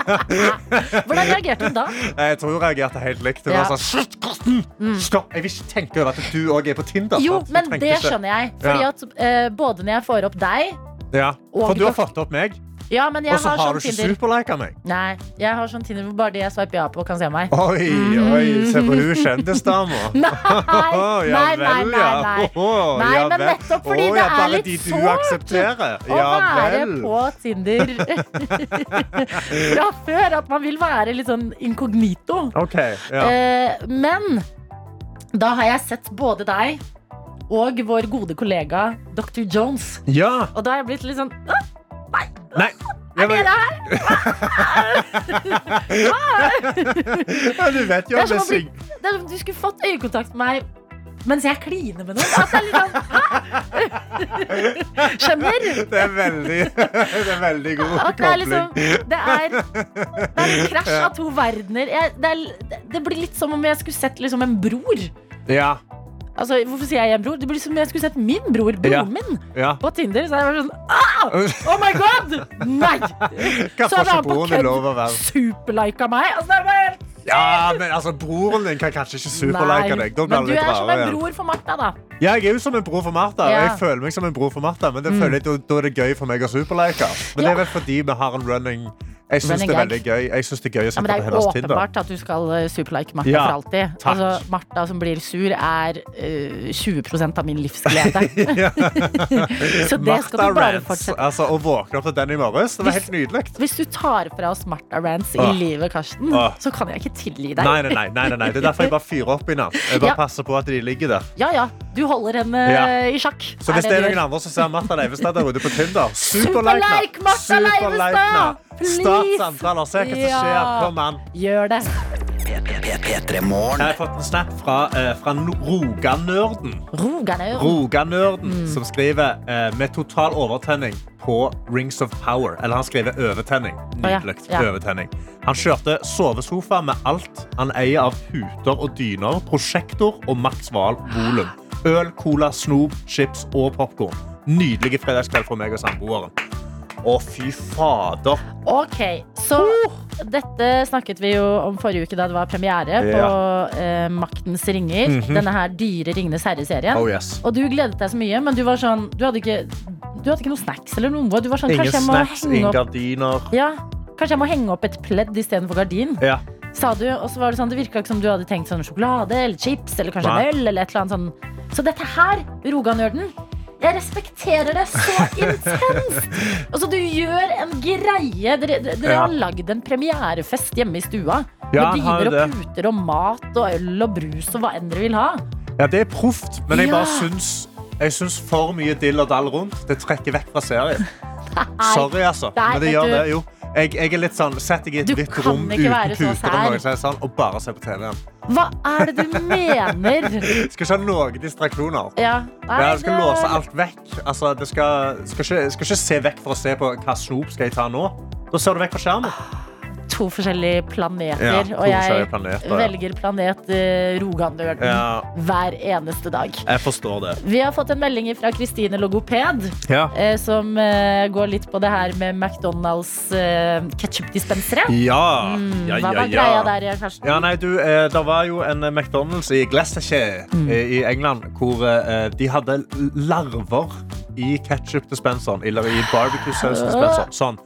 [laughs] Hvordan reagerte hun da? Jeg tror hun reagerte helt likt. Hun Ja. var sånn, Karsten! Stopp! Jeg vil ikke tenke over at du òg er på Tinder. Jo, men det skjønner jeg. Fordi at uh, både når jeg får opp deg Ja, Og For du har fått opp meg, Ja, men jeg og så har sånn du ikke superlika meg. Nei, jeg har sånn Tinder hvor bare de jeg sveiper ja på, kan se meg. Oi, oi, se på hun kjendisdama. [laughs] [laughs] Nei, nei, nei, nei, [laughs] nei. Nei, men nettopp fordi Å, det er litt de sårt. Å Ja være på Tinder fra før. At man vil være litt sånn inkognito. Okay, Ja. Eh, men da har jeg sett både deg og vår gode kollega Dr. Jones. ja. Og da har jeg blitt litt sånn «Åh, Nei. Ja, Er det det her? [laughs] du vet jo Det er om det er som om du skulle fått øyekontakt med meg mens jeg kliner med noen. Altså, er sånn. [laughs] Skjønner? Det er veldig, [laughs] det er veldig god At det er liksom Det er, det er en krasj av to verdener. Jeg, det, er, det blir litt som om jeg skulle sett liksom en bror. Ja, Altså, Hvorfor sier jeg en bror? Det blir som om jeg skulle sett min bror, broren Ja. min, ja. på Tinder. Så jeg var sånn ah! Oh my god! Nei! [laughs] Hva Så hadde han på broren din kødd lov å være? superlika meg. Altså, det er bare helt Ja, men altså, broren din kan kanskje ikke superlike deg. Da blir men det du litt er som rarere en igjen. bror for Martha, da. Ja, jeg er jo som en bror for Martha, og Ja. Mm. jeg føler meg som en bror for Martha, men det føler jeg, da, da er det gøy for meg å superlike. Men det er vel fordi vi har en running Jeg syns det er veldig gøy. Jeg synes det er gøy å Ja, se men på det er åpenbart at du skal eh, superlike Martha Ja, for alltid. takk. Altså, Martha som blir sur, er uh, 20% av min livsglede. [laughs] [laughs] Så det skal Martha du bare Rance. fortsette. Altså, å våkne opp til den i morges, det var helt nydelig. Hvis du tar fra oss Martha Rance i Åh. livet, Karsten, Åh. så kan jeg ikke tilgi deg. Nei, nei, nei, nei, nei. Det er derfor jeg bare fyrer opp i den. Jeg bare Ja. passer på at de ligger der. Ja ja, du holder henne Ja. i sjakk. Så hvis det er noen andre som ser Martha Leivestad der ute på Tinder Superlike Martha Leivestad! Please! samtale. se hva som skjer. Kom an. Gjør det. Jeg har fått en snap fra, eh, fra no- Roganerden, Roga Roganørden Mm. som skriver eh, med total overtenning på Rings of Power. Eller han skriver overtenning. Ja, Nydelig. ja. Overtenning. Han kjørte sovesofa med alt han eier av puter og dyner, prosjektor og maksval volum. Øl, cola, snop, chips og popkorn. Nydelig fredagskveld for meg og samboeren. Å, fy fader. Ok, så dette snakket vi jo om forrige uke da det var premiere på eh, Maktens ringer. Mhm. Denne her dyre Ringenes herre-serien. Oh, yes. Og du gledet deg så mye, men du var sånn Du hadde ikke, du hadde ikke noe snacks eller noe. Du var sånn, Ingen snacks, ingen gardiner. ja, Kanskje jeg må henge opp et pledd istedenfor gardin, Ja. sa du. Og så var det sånn, det virka ikke som du hadde tenkt sånn sjokolade eller chips eller kanskje en øl eller et eller annet sånn. Så dette her, Roganørden, jeg respekterer det så intenst! [laughs] Altså, du gjør en greie. Dere, dere Ja. har lagd en premierefest hjemme i stua. Ja, med dyner og det. puter og mat og øl og brus og hva enn dere vil ha. Ja, det er proft, men jeg bare syns Jeg syns for mye dill og dall rundt. Det trekker vekk fra serien. [laughs] Sorry, altså. Nei, Men det gjør du- det, jo. Jeg, jeg er litt sånn Sett deg i et hvitt rom uten puter sånn, og bare se på TV-en. Hva er det du mener? [laughs] Skal ikke ha noen distraksjoner. Ja, nei, Jeg skal det- låse alt vekk. Altså, det skal, skal, ikke, skal ikke se vekk for å se på hva snop skal jeg ta nå. Da ser du vekk fra skjermen. To forskjellige planeter, Ja, to og jeg planeter, ja. velger planet uh, Rogandølen Ja, hver eneste dag. jeg forstår det. Vi har fått en melding fra Kristine Logoped, eh, som uh, går litt på det her med McDonald's uh, ketsjupdispensere. Ja. Mm, hva ja, var greia der, Karsten? Ja, nei, du, eh, Det var jo en eh, McDonald's i Glassache Mm. eh, i England hvor eh, de hadde larver i ketsjup-dispenseren eller i barbecue-saus-dispenseren. Sånn.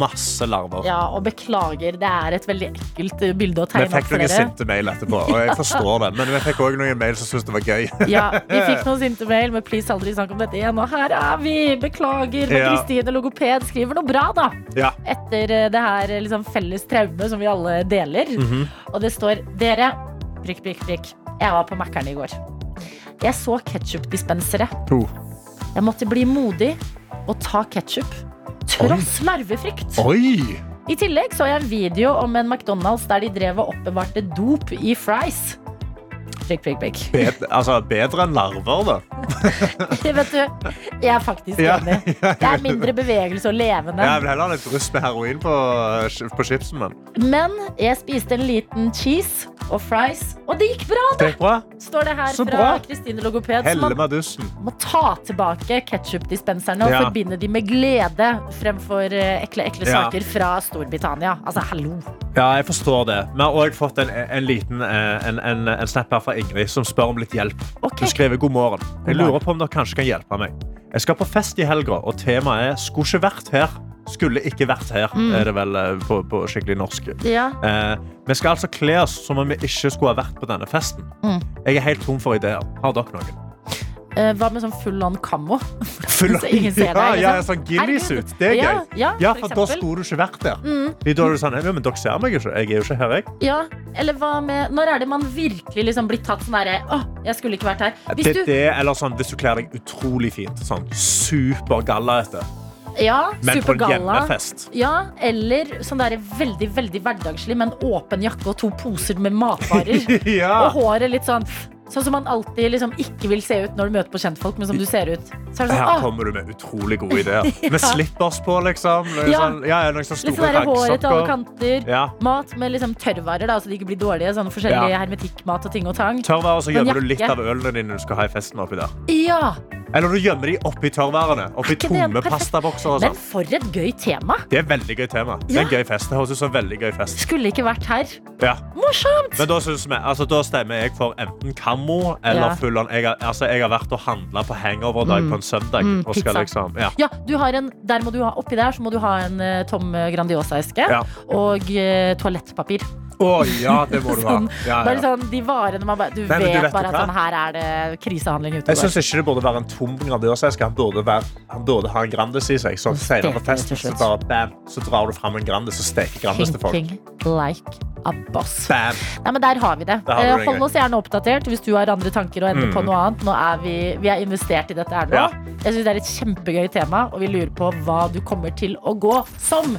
Masse larver. Ja, og beklager, det er et veldig ekkelt eh, bilde å tegne Vi fikk noen sinte mail etterpå, og jeg [laughs] forstår det. Men vi fikk òg noen mail som syntes det var gøy. Ja, vi [laughs] fikk noen sinte mail, men please aldri snakk om dette igjen. Og her er vi! Beklager. Men Ja. Kristine Logoped skriver noe bra, da. Ja. Etter eh, det her eh, liksom, felles traume som vi alle deler. Mhm. Og det står Dere, prikk, prikk, prikk. Jeg var på Mækkern i går. Jeg så ketsjupdispensere. To. Jeg måtte bli modig og ta ketsjup. Tross larvefrykt. Oi! I tillegg så jeg en video om en McDonald's der de drev og oppbevarte dop i fries. Prikk, prikk, prikk. Bedre, altså, bedre enn larver, da. [laughs] Vet du, jeg er faktisk Ja. enig. [laughs] Det er mindre bevegelse og levende. Jeg vil heller ha litt rust med heroin på, på chipsen men. Men jeg spiste en liten cheese og fries, og det gikk bra, Det det! bra. Står det her Så fra. Kristine Logoped. Helle man må ta tilbake ketsjupdispenserne og Ja. forbinde de med glede fremfor eh, ekle, ekle Ja. saker fra Storbritannia. Altså, hallo. Ja, jeg forstår det. Vi har òg fått en, en liten eh, en, en, en snap her fra Ingrid som spør om litt hjelp. Okay. Hun skriver god morgen. Jeg lurer på om dere kanskje kan hjelpe meg. Jeg skal på fest i helga, og temaet er 'skulle ikke vært her'. Skulle ikke vært her, Mm. er det vel eh, på, på skikkelig norsk. Ja. Eh, vi skal altså kle oss som om vi ikke skulle ha vært på denne festen. Mm. Jeg er helt tom for ideer. Har dere noen? Eh, hva med sånn full on kammo? [laughs] Full on, ser deg, liksom. ja, sånn ghillie-suit. Det er Ja, gøy. ja, Ja, for for da skulle du ikke vært der. Mm. Da er du sånn, ja, men dere ser meg ikke. Jeg er jo ikke her, jeg. Ja, eller hva med Når er det man virkelig liksom blir tatt sånn derre Å, jeg skulle ikke vært her. Hvis det, du det, eller sånn, hvis du kler deg utrolig fint. Sånn supergalla etter. Ja, Men på en hjemmefest. Ja, eller sånn der veldig veldig hverdagslig med en åpen jakke og to poser med matvarer. [laughs] ja. Og håret litt sånn Sånn som man alltid liksom ikke vil se ut når du møter på kjentfolk, men som du ser ut. Så er det Her sånn, «Åh, kommer du med utrolig gode ideer. [laughs] Med slippers på, liksom. Ja. sånn, ja, ja, noen sånne Litt sånn til alle kanter. Ja. Mat med liksom tørrvarer, da, så de ikke blir dårlige. Sånn forskjellig Ja. hermetikkmat og ting og tang. Tørrvarer, så gjemmer du litt av ølene dine du skal ha i festen oppi der. Ja! Eller du gjemmer de oppi tørrværene. Oppi tomme pastabokser og Men sånn. for et gøy tema. Det er veldig gøy tema. Det er en gøy fest. Det høres ut som en veldig gøy fest. Skulle ikke vært her. Ja. Morsomt! Men da, vi, altså, da stemmer jeg for enten kammo eller Ja. full. Jeg, altså, jeg har vært og handla på hangover-dag på en søndag. Mm, skal liksom, ja. Ja, du har en, der må du ha, oppi der så må du ha en uh, tom Grandiosa-eske Ja. og uh, toalettpapir. Å ja, det må du ha. Sånn, Ja, ja. sånn, de varene man bare Du Nei, vet, du vet bare at sånn, her er det krisehandling ute. Jeg syns ikke det burde være en tom Grandiosa-eske. Han, burde være- han burde ha en Grandis i seg. Så senere på festen så, bare, bam, så drar du fram en Grandis og steker Grandis til folk. Like a boss. Bam. Nei, men Der har vi det. Der har Eh, Hold oss gjerne oppdatert hvis du har andre tanker og ender Mm. på noe annet. Nå er vi, vi er investert i dette her nå. Ja. Jeg synes Det er et kjempegøy tema, og vi lurer på hva du kommer til å gå som.